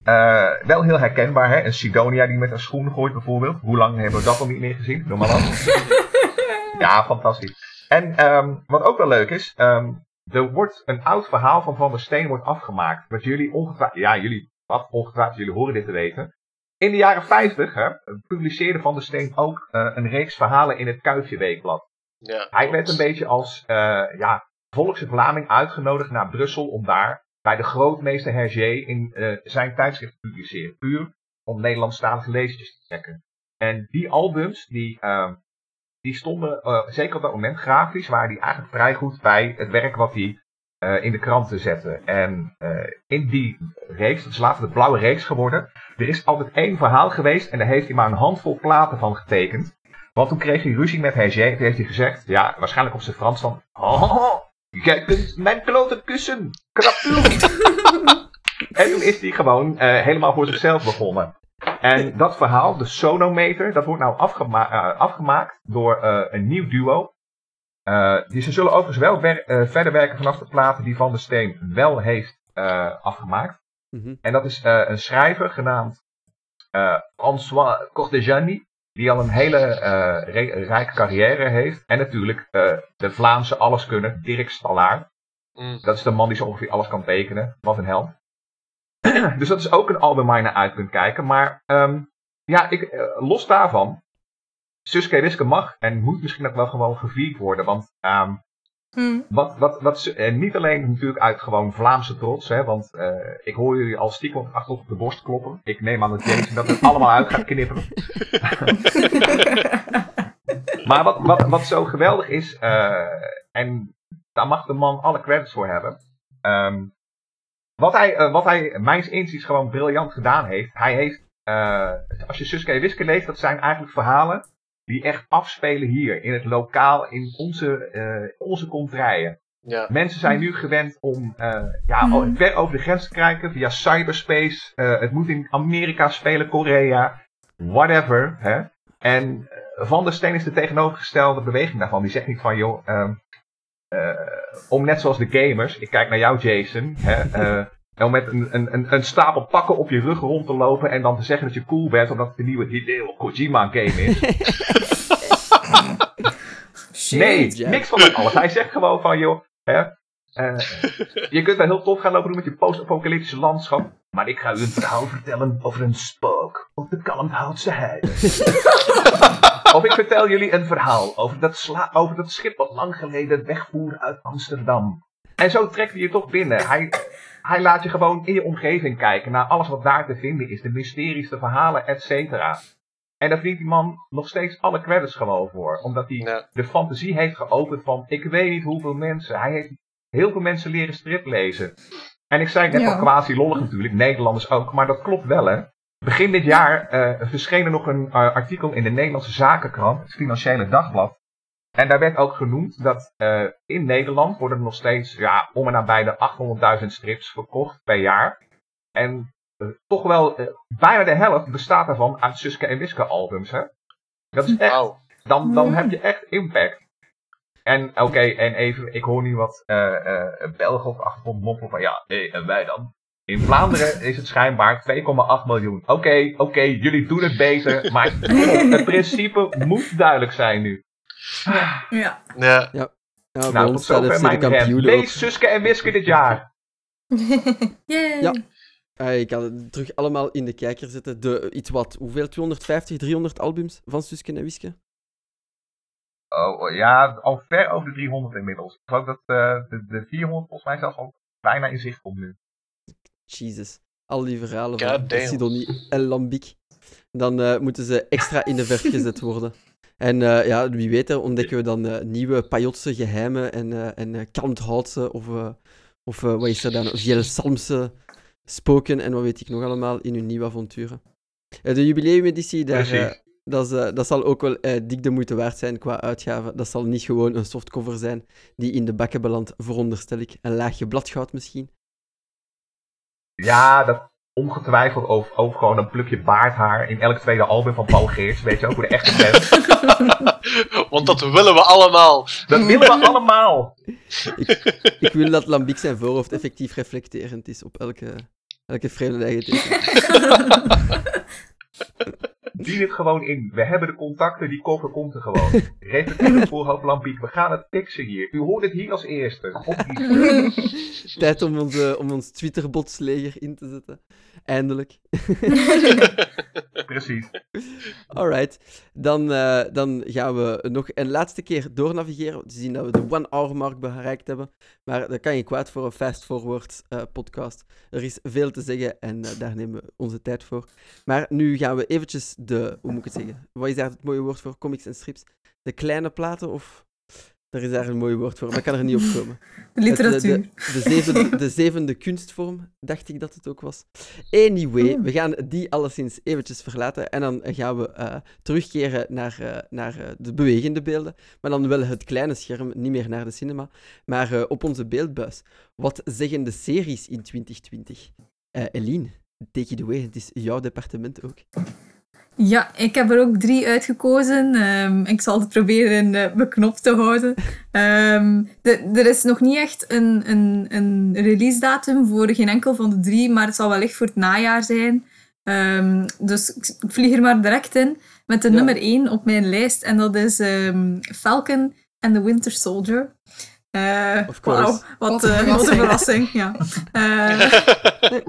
Uh, wel heel herkenbaar, hè? Een Sidonia die met een schoen gooit bijvoorbeeld. Hoe lang hebben we dat al niet meer gezien? Noem maar op. ja, fantastisch. En um, wat ook wel leuk is, um, er wordt een oud verhaal van Van der Steen wordt afgemaakt. Wat jullie ongetwijfeld, ja, jullie, wat ongetwijfeld, jullie horen dit te weten. In de jaren 50 hè, publiceerde Van der Steen ook uh, een reeks verhalen in het Kuifje Weekblad. Ja, Hij werd een beetje als uh, ja, volkse Vlaming uitgenodigd naar Brussel om daar bij de grootmeester Hergé in uh, zijn tijdschrift te publiceren. Puur om Nederlandstalige lezers te trekken. En die albums, die, die stonden zeker op dat moment grafisch, waren die eigenlijk vrij goed bij het werk wat hij uh, in de krant te zetten. En uh, in die reeks, dat is later de blauwe reeks geworden, er is altijd één verhaal geweest en daar heeft hij maar een handvol platen van getekend. Want toen kreeg hij ruzie met Hergé, toen heeft hij gezegd, ja, waarschijnlijk op zijn Frans van, oh, jij kunt mijn klote kussen, krapul. En toen is hij gewoon helemaal voor zichzelf begonnen. En dat verhaal, de Sonometer, dat wordt nou afgema afgemaakt door een nieuw duo. Die ze zullen overigens wel verder werken vanaf de platen die Van der Steen wel heeft afgemaakt. Mhm. En dat is een schrijver genaamd François Cortejani die al een hele uh, rijke carrière heeft. En natuurlijk uh, de Vlaamse alleskunner Dirk Stallaar. Mm. Dat is de man die zo ongeveer alles kan tekenen. Wat een held. dus dat is ook een album waar je naar uit kunt kijken. Maar um, ja, ik, uh, los daarvan. Suske Wiske mag en moet misschien ook wel gewoon gevierd worden. Want um, Hmm. Wat, wat, wat, en niet alleen natuurlijk uit gewoon Vlaamse trots, hè, want uh, ik hoor jullie al stiekem achter op de borst kloppen. Ik neem aan dat Jason dat het allemaal uit gaat knipperen. maar wat, wat, wat zo geweldig is, uh, en daar mag de man alle credits voor hebben. Um, wat hij, uh, wat hij mijns inziens gewoon briljant gedaan heeft. Hij heeft, als je Suske Wiske leest, dat zijn eigenlijk verhalen die echt afspelen hier, in het lokaal, in onze, uh, onze kontrijen. Ja. Mensen zijn nu gewend om uh, ja, mm. ver over de grens te kijken via cyberspace. Uh, het moet in Amerika spelen, Korea, whatever. Hè? En Van der Steen is de tegenovergestelde beweging daarvan. Die zegt niet van, joh, uh, om net zoals de gamers, ik kijk naar jou Jason, hè, om met een, een, een, stapel pakken op je rug rond te lopen en dan te zeggen dat je cool bent omdat het een nieuwe Hideo Kojima game is. nee, niks van dat alles. Hij zegt gewoon van, joh, hè, uh, je kunt wel heel tof gaan lopen doen met je post-apocalyptische landschap. Maar ik ga u een verhaal vertellen over een spook op de Kalmthoutse heide. of ik vertel jullie een verhaal over dat, sla over dat schip wat lang geleden wegvoer uit Amsterdam. En zo trekt hij je toch binnen. Hij, hij laat je gewoon in je omgeving kijken naar alles wat daar te vinden is. De mysteries, de verhalen, et cetera. En daar verdient die man nog steeds alle credits gewoon voor. Omdat hij de fantasie heeft geopend van ik weet niet hoeveel mensen. Hij heeft heel veel mensen leren strip lezen. En ik zei net ja. al quasi lollig natuurlijk, Nederlanders ook, maar dat klopt wel hè. Begin dit jaar uh, verscheen er nog een uh, artikel in de Nederlandse Zakenkrant, het Financiële Dagblad. En daar werd ook genoemd dat uh, in Nederland worden er nog steeds ja, om en nabij de 800.000 strips verkocht per jaar. En uh, toch wel uh, bijna de helft bestaat daarvan uit Suske en Wiske albums. Hè? Dat is echt, wow. dan, dan heb je echt impact. En oké, okay, en even, ik hoor nu wat Belgen op de achtergrond moppelen van ja, hey, en wij dan? In Vlaanderen is het schijnbaar 2,8 miljoen. Oké, okay, oké, okay, jullie doen het beter, maar het principe moet duidelijk zijn nu. Ja. Ja. ja. Nou, nou tot zover mijn kampioen Lees Suske en Wiske dit jaar. Yay. Ja. Uh, ik kan het terug allemaal in de kijker zetten. De, iets wat, hoeveel? 250, 300 albums van Suske en Wiske? Oh, oh, ja, al ver over de 300 inmiddels. Ik geloof dat uh, de, de 400 volgens mij zelfs al bijna in zicht komt nu. Jesus. Al die verhalen van Sidonie en Lambiek. Dan uh, moeten ze extra in de verf gezet worden. En uh, ja, wie weet ontdekken we dan uh, nieuwe Pajotse geheimen en, uh, en of, of wat is er dan, Vielsalmse spoken en wat weet ik nog allemaal in hun nieuwe avonturen. de jubileumeditie, daar, dat, dat zal ook wel dik de moeite waard zijn qua uitgaven. Dat zal niet gewoon een softcover zijn die in de bakken belandt, veronderstel ik. Een laagje bladgoud misschien. Ja, dat, ongetwijfeld over, over gewoon een plukje baardhaar in elk tweede album van Paul Geerts, weet je ook, voor de echte fans. Want dat willen we allemaal. Dat willen we allemaal. ik, ik, wil dat Lambiek zijn voorhoofd effectief reflecterend is op elke, elke vreemde eigen Dien het gewoon in. We hebben de contacten, die koffer komt er gewoon. Reflecteer het voorhoofd Lambiek. We gaan het fixen hier. U hoort het hier als eerste. Tijd om, onze, om ons Twitter-botsleger in te zetten. Eindelijk. Precies. Alright. Dan, uh, dan gaan we nog een laatste keer doornavigeren. Te zien dat we de one-hour mark bereikt hebben. Maar dat kan je kwaad voor een fast-forward uh, podcast. Er is veel te zeggen en uh, daar nemen we onze tijd voor. Maar nu gaan we eventjes de... Hoe moet ik het zeggen? Wat is daar het mooie woord voor? Comics en strips? De kleine platen of er is daar een mooi woord voor, maar ik kan er niet op komen. Literatuur. de, de, zevende, de, zevende, kunstvorm, dacht ik dat het ook was. Anyway, oh. we gaan die alleszins eventjes verlaten en dan gaan we uh, terugkeren naar, uh, naar uh, de bewegende beelden. Maar dan wel het kleine scherm, niet meer naar de cinema, maar op onze beeldbuis. Wat zeggen de series in 2020? Eline, take it away. Het is jouw departement ook. Ja, ik heb er ook drie uitgekozen. Um, ik zal het proberen uh, beknopt te houden. Um, de, er is nog niet echt een, een, een release datum voor geen enkel van de drie, maar het zal wellicht voor het najaar zijn. Um, dus ik vlieg er maar direct in met de ja. nummer één op mijn lijst. En dat is Falcon and the Winter Soldier. Uh, Wauw, wat, uh, wat, een verrassing. Ja. Uh,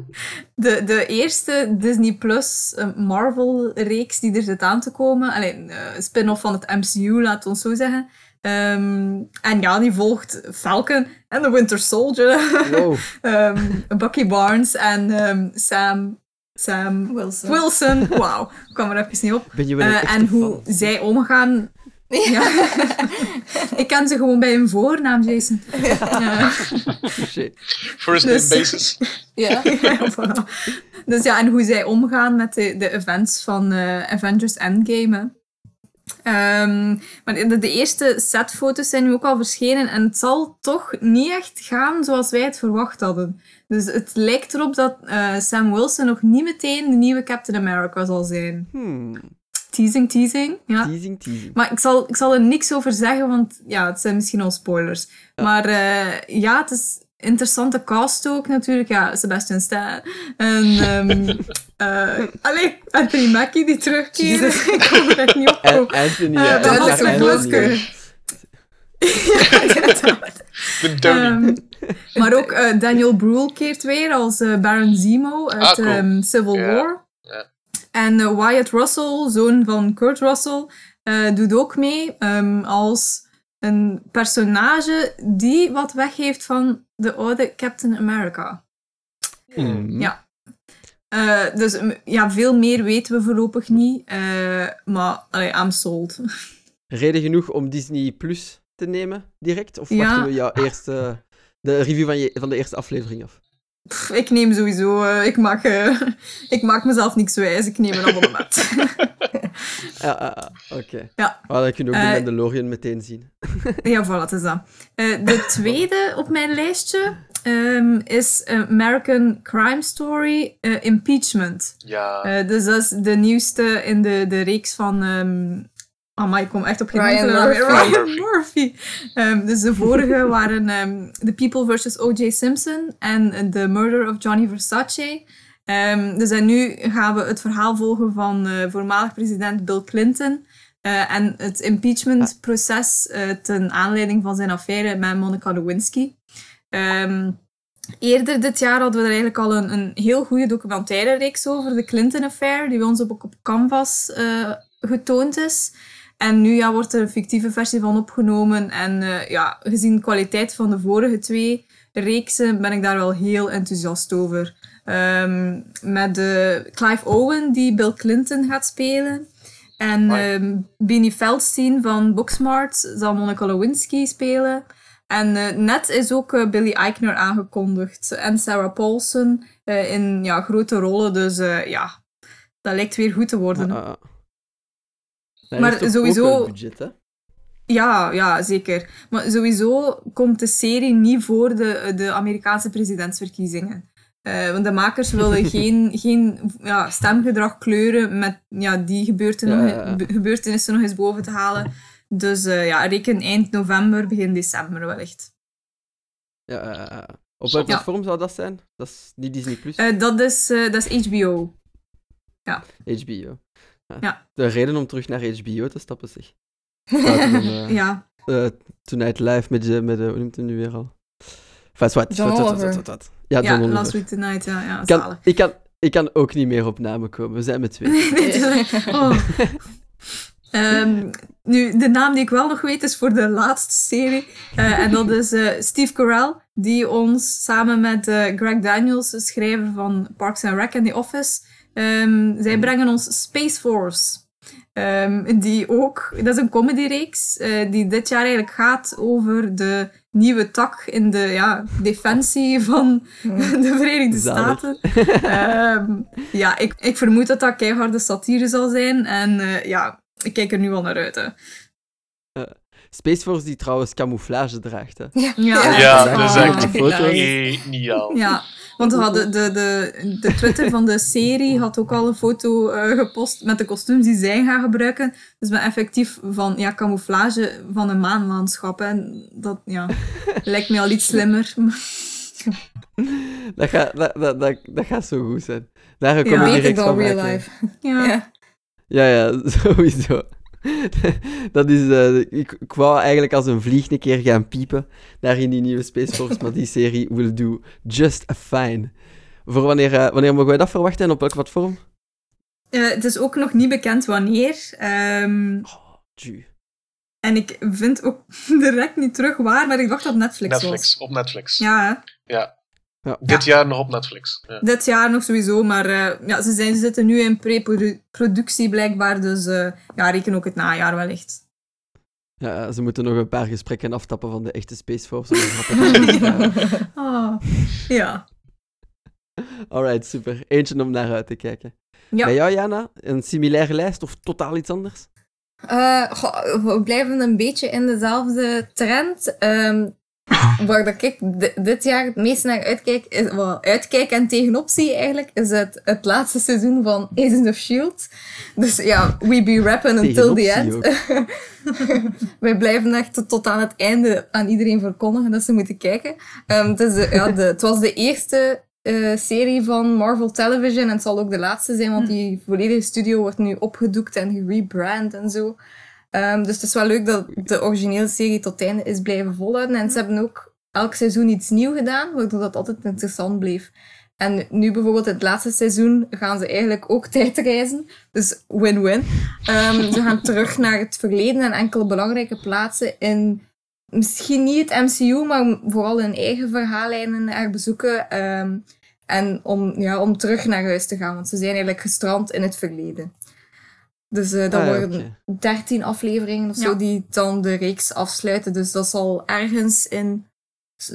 de, de eerste Disney Plus Marvel-reeks die er zit aan te komen. Alleen spin-off van het MCU, laat ons zo zeggen. Um, en ja, die volgt Falcon en The Winter Soldier. Wow. um, Bucky Barnes en um, Sam Sam Wilson. Wilson. Wauw, kwam er even niet op. Uh, en hoe fan? zij omgaan ja. ik ken ze gewoon bij hun voornaam, Jason. Ja. First name dus, basis. ja. ja Dus ja, en hoe zij omgaan met de, de events van uh, Avengers Endgame. Um, maar de, de, eerste setfoto's zijn nu ook al verschenen en het zal toch niet echt gaan zoals wij het verwacht hadden. Dus het lijkt erop dat uh, Sam Wilson nog niet meteen de nieuwe Captain America zal zijn. Hmm. Teasing, teasing. Ja. Teasing, teasing. Maar ik zal, ik zal er niks over zeggen, want ja, het zijn misschien al spoilers. Ja. Maar uh, ja, het is interessante cast ook natuurlijk. Ja, Sebastian Stan. En, um, uh, allee, Anthony Mackie die terugkeert. ik kom er echt niet op. En, Anthony, uh, ja. Dat was een masker. um, maar ook uh, Daniel Bruhl keert weer als uh, Baron Zemo uit ah, cool. um, Civil yeah. War. En uh, Wyatt Russell, zoon van Kurt Russell, doet ook mee um, als een personage die wat weggeeft van de oude Captain America. Mm. Ja. Uh, dus ja, veel meer weten we voorlopig niet. Uh, maar allee, I'm sold. Reden genoeg om Disney Plus te nemen direct? Of wachten ja. we jou eerst uh, de review van, je, van de eerste aflevering af? Pff, ik neem sowieso... ik, maak, ik maak mezelf niks wijs. Ik neem een abonnement. ja, oké. Okay. Ja. Oh, dan kunnen we ook de Mandalorian meteen zien. ja, voilà, het is dat. de tweede op mijn lijstje um, is American Crime Story uh, Impeachment. Ja. Uh, dus dat is de nieuwste in de, de reeks van. Um, oh, maar ik kom echt op geen Ryan Murphy. Ryan Murphy. Um, dus de vorige waren um, The People vs. O.J. Simpson en The Murder of Johnny Versace. Um, dus en nu gaan we het verhaal volgen van uh, voormalig president Bill Clinton. Uh, en het impeachmentproces uh, ten aanleiding van zijn affaire met Monica Lewinsky. Eerder dit jaar hadden we er eigenlijk al een, een heel goede documentaire reeks over, de Clinton Affair, die bij ons ook op Canvas getoond is. En nu ja, wordt er een fictieve versie van opgenomen. En uh, ja, gezien de kwaliteit van de vorige twee reeksen ben ik daar wel heel enthousiast over. Um, met de Clive Owen die Bill Clinton gaat spelen. En um, Beanie Feldstein van Booksmart zal Monica Lewinsky spelen. En uh, net is ook uh, Billy Eichner aangekondigd. En Sarah Paulson uh, in ja, grote rollen. Dus ja, dat lijkt weer goed te worden. Maar sowieso. Budget, hè? Ja, ja, zeker. Maar sowieso komt de serie niet voor de, de Amerikaanse presidentsverkiezingen. want de makers willen geen, geen ja, stemgedrag kleuren met ja, die gebeurtenissen, gebeurtenissen nog eens boven te halen. Dus uh, ja, reken eind november, begin december wellicht. Ja, uh, op welk platform zou dat zijn? Dat is niet Disney+. Plus. Uh, dat, is, dat is HBO. Ja. HBO. Ja. ja. De reden om terug naar HBO te stappen, zeg. Dan, ja. Tonight Live met, met hoe noemt hem nu weer al? Enfin, wat, wat. Wat, wat, Ja, Last Week Tonight, ja. ja kan, ik, kan, ik kan ook niet meer op namen komen. We zijn met twee. nee, oh. Um, nu, de naam die ik wel nog weet is voor de laatste serie. Uh, en dat is uh, Steve Carell, die ons samen met uh, Greg Daniels, de schrijver van Parks and Rec en The Office, um, zij brengen ons Space Force. Um, die ook, dat is een comedyreeks, die dit jaar eigenlijk gaat over de nieuwe tak in de ja, defensie van de Verenigde Staten. ja, ik, ik vermoed dat dat keiharde satire zal zijn. En ja, ik kijk er nu al naar uit. Hè. Uh, Space Force die trouwens camouflage draagt. Hè. Ja, ja, ja dat is echt foto's. geniaal. Ja, want we hadden de, de, de Twitter van de serie had ook al een foto uh, gepost met de kostuums die zij gaan gebruiken. Dus met effectief van ja, camouflage van een maanlandschap. En dat ja, lijkt me al iets slimmer. dat, gaat, dat, dat, dat, dat gaat zo goed zijn. Daar kom ja, ik direct van real life. Ja. ja. Ja, ja, sowieso. dat is, uh, ik, ik wou eigenlijk als een vlieg een keer gaan piepen daar in die nieuwe Space Force, maar die serie will do just fine. Voor wanneer, uh, wanneer mogen wij dat verwachten en op welk platform? Uh, het is ook nog niet bekend wanneer. Um, oh, tju. En ik vind ook direct niet terug waar, maar ik dacht dat Netflix, Netflix was. op Netflix. Ja, ja. Ja. Dit jaar nog op Netflix. Ja. Dit jaar nog sowieso, maar uh, ja, ze, zijn, ze zitten nu in pre-productie blijkbaar, dus uh, ja, reken ook het najaar wellicht. Ja, ze moeten nog een paar gesprekken aftappen van de echte Space Force. oh, ja. Alright, super. Eentje om naar uit te kijken. Ja. Bij jou, Jana, een similaire lijst of totaal iets anders? Uh, goh, we blijven een beetje in dezelfde trend. Um, waar dat ik dit jaar het meest naar uitkijk, is, well, uitkijk en tegenop zie eigenlijk, is het, het laatste seizoen van Agents of S.H.I.E.L.D. Dus ja, we be rapping until the end. Wij blijven echt tot aan het einde aan iedereen verkondigen dat ze moeten kijken. Um, het, is de, ja, de, het was de eerste uh, serie van Marvel Television en het zal ook de laatste zijn, want die volledige studio wordt nu opgedoekt en gerebrand en zo. Um, dus het is wel leuk dat de originele serie tot het einde is blijven volhouden. En ze hebben ook elk seizoen iets nieuws gedaan, waardoor dat altijd interessant bleef. En nu bijvoorbeeld het laatste seizoen gaan ze eigenlijk ook tijdreizen. Dus win-win. Um, ze gaan terug naar het verleden en enkele belangrijke plaatsen in misschien niet het MCU, maar vooral hun eigen verhaallijnen er bezoeken. Um, en om, ja, om terug naar huis te gaan, want ze zijn eigenlijk gestrand in het verleden. Dus uh, dat Ah, worden oké. 13 afleveringen of zo Ja. die dan de reeks afsluiten. Dus dat zal ergens in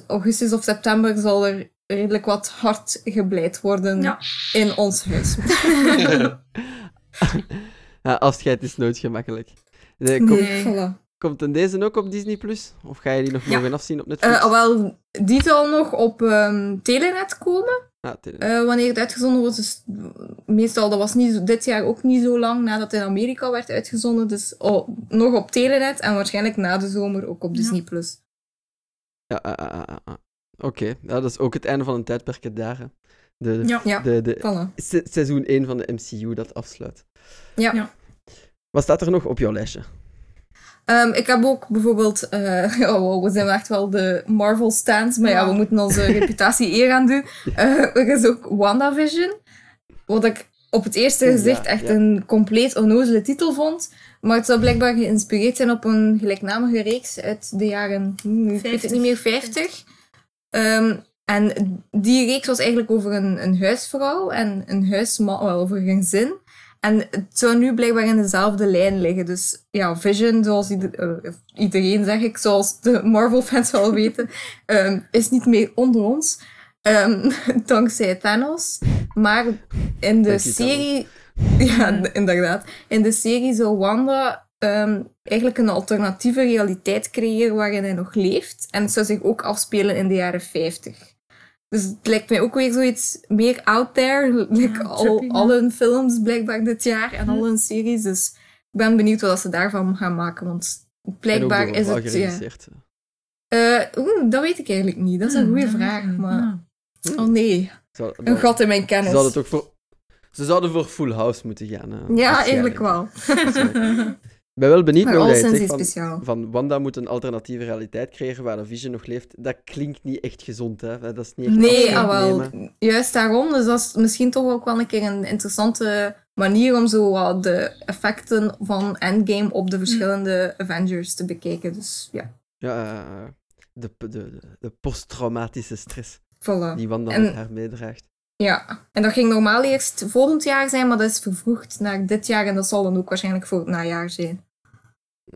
augustus of september zal er redelijk wat hard gebleid worden Ja. in ons huis. Ja, afscheid is nooit gemakkelijk. Eh, Komt, Nee. Voilà. komt in deze ook op Disney+? Plus? Of ga je die nog Ja. mogen afzien op Netflix? Eh, wel, die zal nog op ehm, Telenet komen. Ah, eh, wanneer het uitgezonden wordt. Dus meestal, dat was niet, zo- dit jaar ook niet zo lang nadat het in Amerika werd uitgezonden. Dus oh, nog op Telenet en waarschijnlijk na de zomer ook op Ja. Disney+. Plus. Ja, ah, ah, ah. Oké, ja, dat is ook het einde van een tijdperk daar. hè. De, de, Ja. Ja. de, de, Voilà. se- seizoen 1 van de MCU dat afsluit. Ja. Ja. Wat staat er nog op jouw lijstje? Ehm, ik heb ook bijvoorbeeld, oh, wow, we zijn echt wel de Marvel stands, maar ja, we moeten onze reputatie eer aan doen. Eh, er is ook WandaVision, wat ik op het eerste gezicht echt een compleet onnozele titel vond. Maar het zou blijkbaar geïnspireerd zijn op een gelijknamige reeks uit de jaren, hmm, ik weet het 50. niet meer, 50. Ehm, en die reeks was eigenlijk over een, een huisvrouw en een huisman, wel over een gezin. En het zou nu blijkbaar in dezelfde lijn liggen. Dus ja, Vision, zoals ieder- eh, iedereen zeg ik, zoals de Marvel-fans wel weten, ehm, is niet meer onder ons. Ehm, dankzij Thanos. Maar in de serie... Ja, d- inderdaad. In de serie zou Wanda ehm, eigenlijk een alternatieve realiteit creëren waarin hij nog leeft. En het zou zich ook afspelen in de jaren 50. Dus het lijkt mij ook weer zoiets meer out there. Like Ja, al, trippy, al hun films blijkbaar dit jaar en al hun series. Dus ik ben benieuwd wat ze daarvan gaan maken. Want blijkbaar En ook door is het... Ja. Eh, Oeh, dat weet ik eigenlijk niet. Dat is een goede vraag. Maar... Oh nee, Zou- een gat in mijn Ze kennis. zouden, het ook voor, ze zouden voor Full House moeten gaan. hè, Ja, eigenlijk wel. Ik ben wel benieuwd zegt iets van, speciaal. van Wanda moet een alternatieve realiteit creëren waar de Vision nog leeft. Dat klinkt niet echt gezond, hè? Dat is niet echt Nee, ah, wel. nemen. Juist daarom. Dus dat is misschien toch ook wel een keer een interessante manier om zo de effecten van Endgame op de verschillende Avengers te bekijken. Dus ja, Ja, eh, de, de, de, de posttraumatische stress voilà. die Wanda En- met haar meedraagt. Ja, en dat ging normaal eerst volgend jaar zijn, maar dat is vervroegd naar dit jaar en dat zal dan ook waarschijnlijk voor het najaar zijn.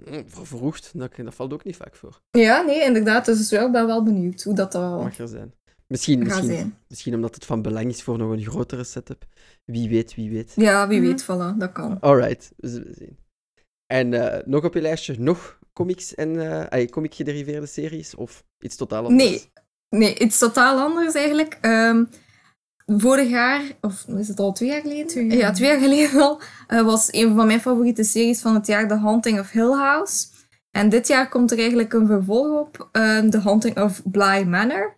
Mm, Vervroegd, dat, dat valt ook niet vaak voor. Ja, nee, inderdaad. Dus ik ben wel benieuwd hoe dat al Mag er zijn. Misschien, misschien, zijn. misschien omdat het van belang is voor nog een grotere setup. Wie weet, wie weet. Ja, wie Mhm. weet, voilà, dat kan. Alright, we zullen zien. En eh, nog op je lijstje, nog comics en uh, comic gederiveerde series? Of iets totaal anders? Nee, nee iets totaal anders eigenlijk. Um, vorig jaar, of is het al twee jaar geleden? Ja, twee jaar geleden al, uh, was een van mijn favoriete series van het jaar The Haunting of Hill House. En dit jaar komt er eigenlijk een vervolg op, uh, The Haunting of Bly Manor.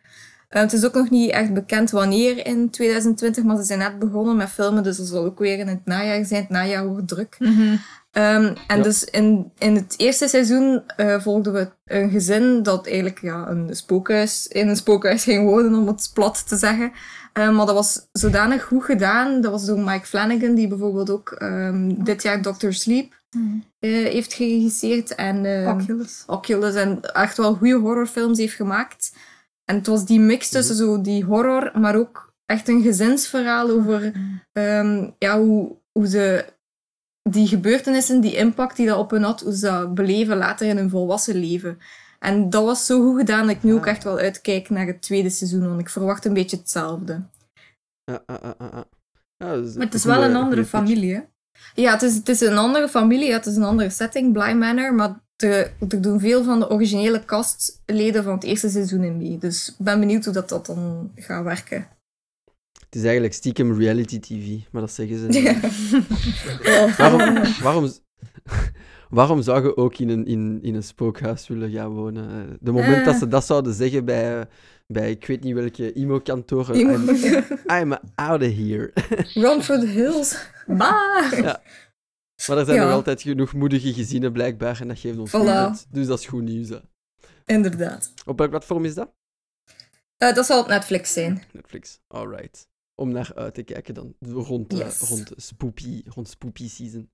Uh, het is ook nog niet echt bekend wanneer in 2020, maar ze zijn net begonnen met filmen, dus dat zal ook weer in het najaar zijn. Het najaar wordt druk. Mm Um, en dus in, in het eerste seizoen uh, volgden we een gezin dat eigenlijk ja, een spookhuis, in een spookhuis ging wonen, om het plat te zeggen. Um, maar dat was zodanig goed gedaan. Dat was door Mike Flanagan, die bijvoorbeeld ook um, dit jaar Doctor Sleep mm. uh, heeft geregisseerd. En Oculus. Oculus. En echt wel goede horrorfilms heeft gemaakt. En het was die mix tussen zo die horror, maar ook echt een gezinsverhaal over um, ja, hoe, hoe ze die gebeurtenissen, die impact die dat op hun had, hoe ze dat beleven later in hun volwassen leven. En dat was zo goed gedaan dat ik nu ook echt wel uitkijk naar het tweede seizoen, want ik verwacht een beetje hetzelfde. Ja, ja, maar het is wel een andere familie, hè? Ja, het is, het is een andere familie, het is een andere setting, Bly Manor, maar de, er doen veel van de originele castleden van het eerste seizoen in mee. Dus ik ben benieuwd hoe dat, dat dan gaat werken. Het is eigenlijk stiekem reality TV, maar dat zeggen ze niet. waarom, waarom, waarom zou je ook in een, in, in een spookhuis willen gaan wonen? De moment dat ze dat zouden zeggen bij, bij ik weet niet welke imo-kantoren. I'm, I'm out of here. Run for the hills. Bye! Ja. Maar er zijn nog altijd genoeg moedige gezinnen blijkbaar en dat geeft ons voilà. Dus dat is goed nieuws. Hè. Inderdaad. Op welk platform is dat? Uh, dat zal op Netflix zijn. Netflix, alright om naar uit te kijken dan. Rond, uh, rond, spoopy, rond spoopy season.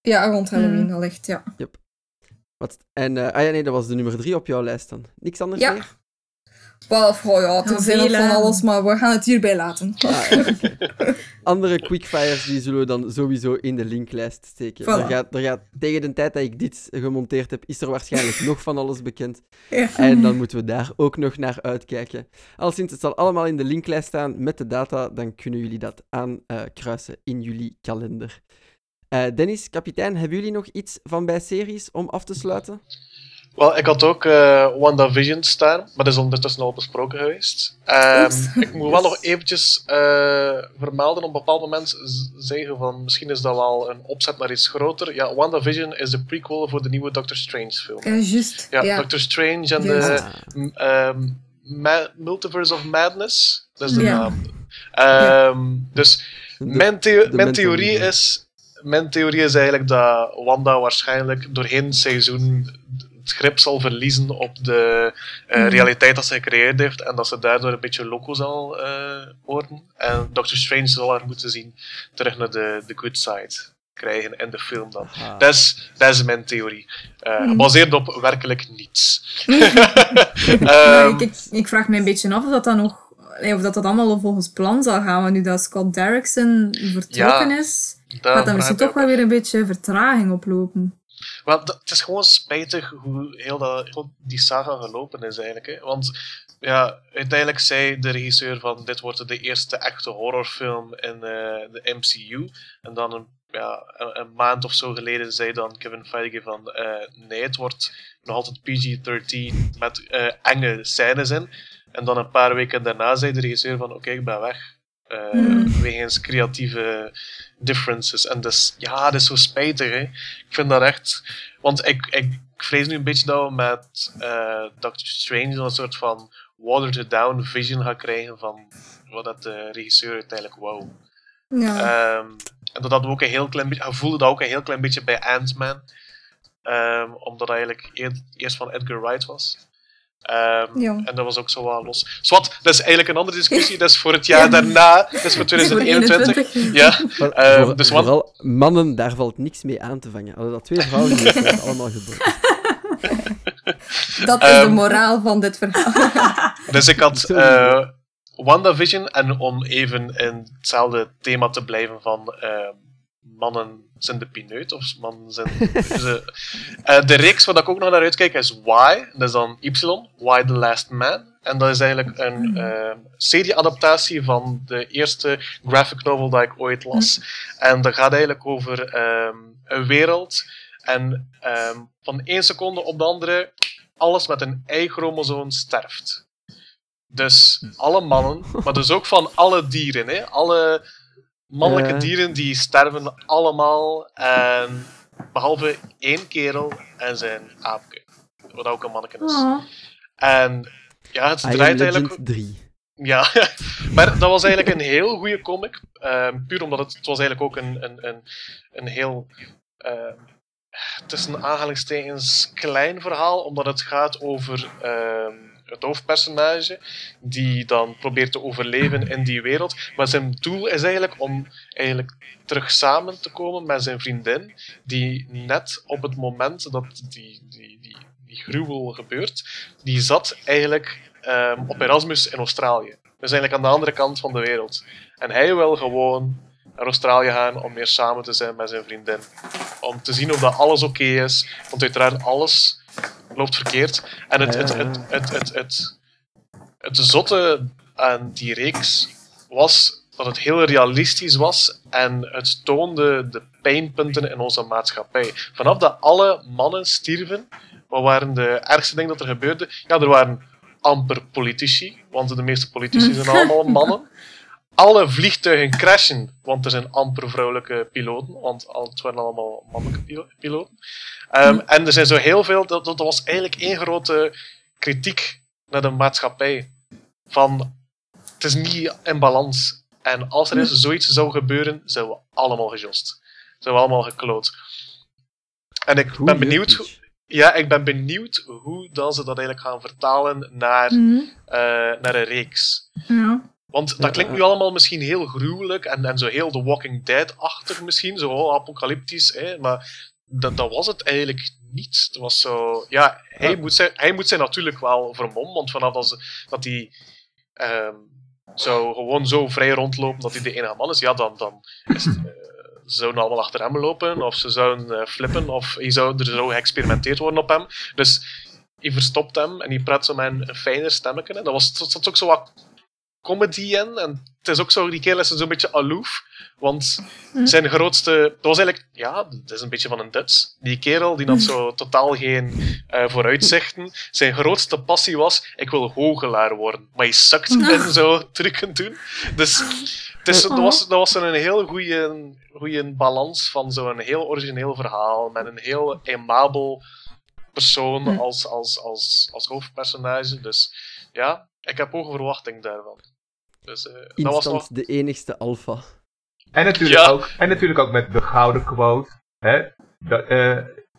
Ja, rond Halloween mm. allicht, ja. Yep. Wat, en, uh, ah ja, nee, dat was de nummer drie op jouw lijst dan. Niks anders ja. meer? Wel, oh ja, er zijn nog van alles, maar we gaan het hierbij laten. Ah, okay. Andere quickfires die zullen we dan sowieso in de linklijst steken. Er, gaat, er gaat, tegen de tijd dat ik dit gemonteerd heb, is er waarschijnlijk nog van alles bekend. Ja. En dan moeten we daar ook nog naar uitkijken. Al sinds het zal allemaal in de linklijst staan met de data, dan kunnen jullie dat aankruisen uh, in jullie kalender. Uh, Dennis, kapitein, hebben jullie nog iets van bij series om af te sluiten? Wel, ik had ook uh, WandaVision staan, maar dat is ondertussen al besproken geweest. Um, ik moet wel nog eventjes uh, vermelden, op een bepaald moment zeggen van misschien is dat wel een opzet naar iets groter. Ja, WandaVision is de prequel voor de nieuwe Doctor Strange film. Ja, juist. Ja, Doctor Strange en de um, Multiverse of Madness, dat is de naam. Um, dus mijn, mijn theorie is... Mijn theorie is eigenlijk dat Wanda waarschijnlijk doorheen het seizoen grip zal verliezen op de uh, realiteit dat ze gecreëerd heeft en dat ze daardoor een beetje loco zal uh, worden. En Doctor Strange zal haar moeten zien terug naar de, de good side krijgen in de film dan. Dat is, dat is mijn theorie. Uh, gebaseerd op werkelijk niets. um, ik, ik, vraag me een beetje af of dat dan nog of dat dat allemaal volgens plan zal gaan, want nu dat Scott Derrickson vertrokken ja, is, gaat dan misschien toch wel weer een beetje vertraging oplopen. Want het is gewoon spijtig hoe heel, dat, heel die saga gelopen is eigenlijk. Hè. Want ja, uiteindelijk zei de regisseur van dit wordt de eerste echte horrorfilm in uh, de MCU. En dan een, ja, een, maand of zo geleden zei dan Kevin Feige van uh, nee, het wordt nog altijd PG-13 met uh, enge scènes in. En dan een paar weken daarna zei de regisseur van oké, ik ben weg. Mm. Wegens creatieve differences. En dus, ja, dat is zo spijtig. Hè. Ik vind dat echt. Want ik, ik, vrees nu een beetje dat we met uh, Doctor Strange een soort van watered down vision gaan krijgen van wat dat de regisseur uiteindelijk wou. Ja. Um, en dat dat ook een heel klein beetje. Ik voelde dat ook een heel klein beetje bij Ant-Man. Um, omdat hij eigenlijk eerst van Edgar Wright was. Um, En dat was ook zo wel los. Swat, dat is eigenlijk een andere discussie. Dat is voor het jaar daarna. Dat is voor 2021. ja. Um, dus wat... Vooral mannen, daar valt niks mee aan te vangen. Hadden dat twee vrouwen zijn allemaal geboren. Dat is um, de moraal van dit verhaal. dus ik had uh, WandaVision. En om even in hetzelfde thema te blijven van uh, mannen zijn de pineut of man zijn. ze, uh, de reeks waar ik ook nog naar uitkijk is Y, dat is dan Y, Y the Last Man. En dat is eigenlijk een uh, serie-adaptatie van de eerste graphic novel dat ik ooit las. En dat gaat eigenlijk over um, een wereld En ehm, van één seconde op de andere, alles met een Y-chromosoom sterft. Dus alle mannen, maar dus ook van alle dieren. Hè? Alle mannelijke dieren die sterven allemaal. En, behalve één kerel en zijn aapje. Wat ook een manneke is. Oh. En ja, het draait eigenlijk... 3. Ja, maar dat was eigenlijk een heel goede comic. Uh, puur omdat het, het was eigenlijk ook een, een, een, een heel... Uh, tussen aanhalingstekens klein verhaal, omdat het gaat over uh, het hoofdpersonage die dan probeert te overleven in die wereld. Maar zijn doel is eigenlijk om eigenlijk terug samen te komen met zijn vriendin, die net op het moment dat die, die, die, gruwel gebeurt, die zat eigenlijk um, op Erasmus in Australië. Dus eigenlijk aan de andere kant van de wereld. En hij wil gewoon naar Australië gaan om meer samen te zijn met zijn vriendin. Om te zien of dat alles oké is. Want uiteraard alles loopt verkeerd. En het, het, het, het, het, het, het zotte aan die reeks was dat het heel realistisch was en het toonde de pijnpunten in onze maatschappij. Vanaf dat alle mannen stierven, wat waren de ergste dingen dat er gebeurde? Ja, er waren amper politici, want de meeste politici zijn allemaal mannen. Alle vliegtuigen crashen, want er zijn amper vrouwelijke piloten, want het waren allemaal mannelijke piloten. Um, en er zijn zo heel veel, dat, dat was eigenlijk één grote kritiek naar de maatschappij. Van, het is niet in balans. En als er eens zoiets zou gebeuren, zouden we allemaal gejost. Zouden we allemaal gekloot. En ik ben benieuwd ja, ik ben benieuwd hoe dan ze dat eigenlijk gaan vertalen naar, mm naar een reeks. Ja. Want dat klinkt nu allemaal misschien heel gruwelijk en, en zo heel The Walking Dead-achtig misschien, zo oh, apocalyptisch, hè, maar dat, dat was het eigenlijk niet. Het was zo... Ja, hij, Moet, zijn, hij moet zijn natuurlijk wel vermomd, want vanaf dat, ze, dat hij... Um, zou gewoon zo vrij rondlopen dat hij de enige man is, ja, dan, dan is het, uh, ze zouden allemaal achter hem lopen, of ze zouden uh, flippen, of hij zou, er zou geëxperimenteerd worden op hem. Dus hij verstopt hem en hij praat zo met een, fijner stemmetje. Dat was, dat zat ook zo wat comedy in. En het is ook zo, die kerel is zo'n beetje aloof. Want hm. zijn grootste... Dat was eigenlijk... Ja, dat is een beetje van een Duts. Die kerel, die had zo totaal geen uh, vooruitzichten. Zijn grootste passie was, ik wil hoogelaar worden. Maar hij sukt in zo trucken doen. Dus het is, dat was, dat was een heel goede, goede balans van zo'n heel origineel verhaal. Met een heel aimabel persoon als, als, als, als hoofdpersonage. Dus ja, ik heb hoge verwachting daarvan. Dus, uh, dat was nog... de enigste alfa. En natuurlijk, ook, en natuurlijk ook met de gouden quote. Hè? Dat, uh,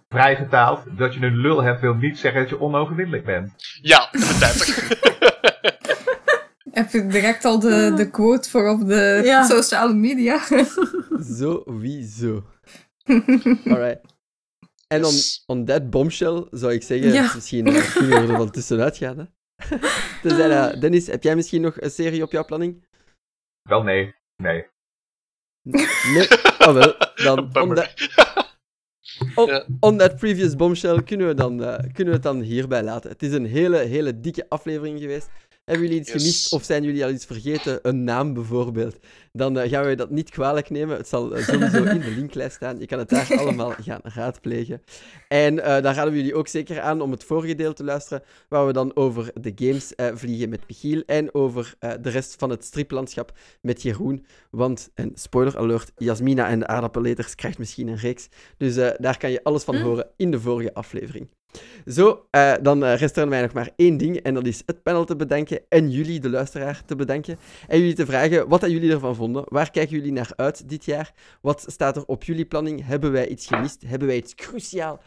vrij vertaald, dat je een lul hebt wil niet zeggen dat je onoverwinnelijk bent. Ja, inderdaad. Heb je direct al de, de quote voor op de sociale media? Sowieso. Alright. En on, on that bombshell zou ik zeggen, ja. misschien uh, kunnen we er wel tussenuit gaan. Hè? dus, uh, Dennis, heb jij misschien nog een serie op jouw planning? Wel, nee. Nee. Nee? Oh wel, dan... On that, on, on that previous bombshell kunnen we, dan, uh, kunnen we het dan hierbij laten. Het is een hele, hele dikke aflevering geweest. Hebben jullie iets gemist of zijn jullie al iets vergeten? Een naam bijvoorbeeld. Dan uh, gaan we dat niet kwalijk nemen. Het zal uh, sowieso in de linklijst staan. Je kan het daar allemaal gaan raadplegen. En uh, daar raden we jullie ook zeker aan om het vorige deel te luisteren, waar we dan over de games vliegen met Michiel en over de rest van het striplandschap met Jeroen. Want, en spoiler alert, Jasmina en de aardappeleters krijgt misschien een reeks. Dus daar kan je alles van hm. horen in de vorige aflevering. Zo, uh, dan uh, rest er mij nog maar één ding. En dat is het panel te bedenken en jullie, de luisteraar, te bedenken. En jullie te vragen wat jullie ervan vonden. Waar kijken jullie naar uit dit jaar? Wat staat er op jullie planning? Hebben wij iets gemist? Hebben wij iets cruciaal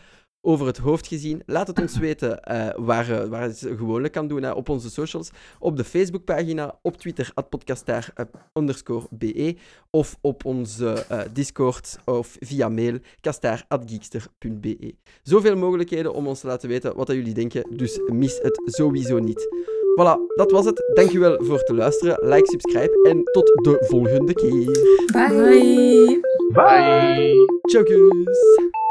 over het hoofd gezien. Laat het ons weten uh, waar, uh, waar het gewoonlijk kan doen op onze socials. Op de Facebookpagina, op Twitter, podcastaar uh, be. Of op onze Discord of via mail, kastaar.geekster.be. Zoveel mogelijkheden om ons te laten weten wat jullie denken, dus mis het sowieso niet. Voilà, dat was het. Dankjewel voor het luisteren. Like, subscribe en tot de volgende keer. Bye. Bye. Bye.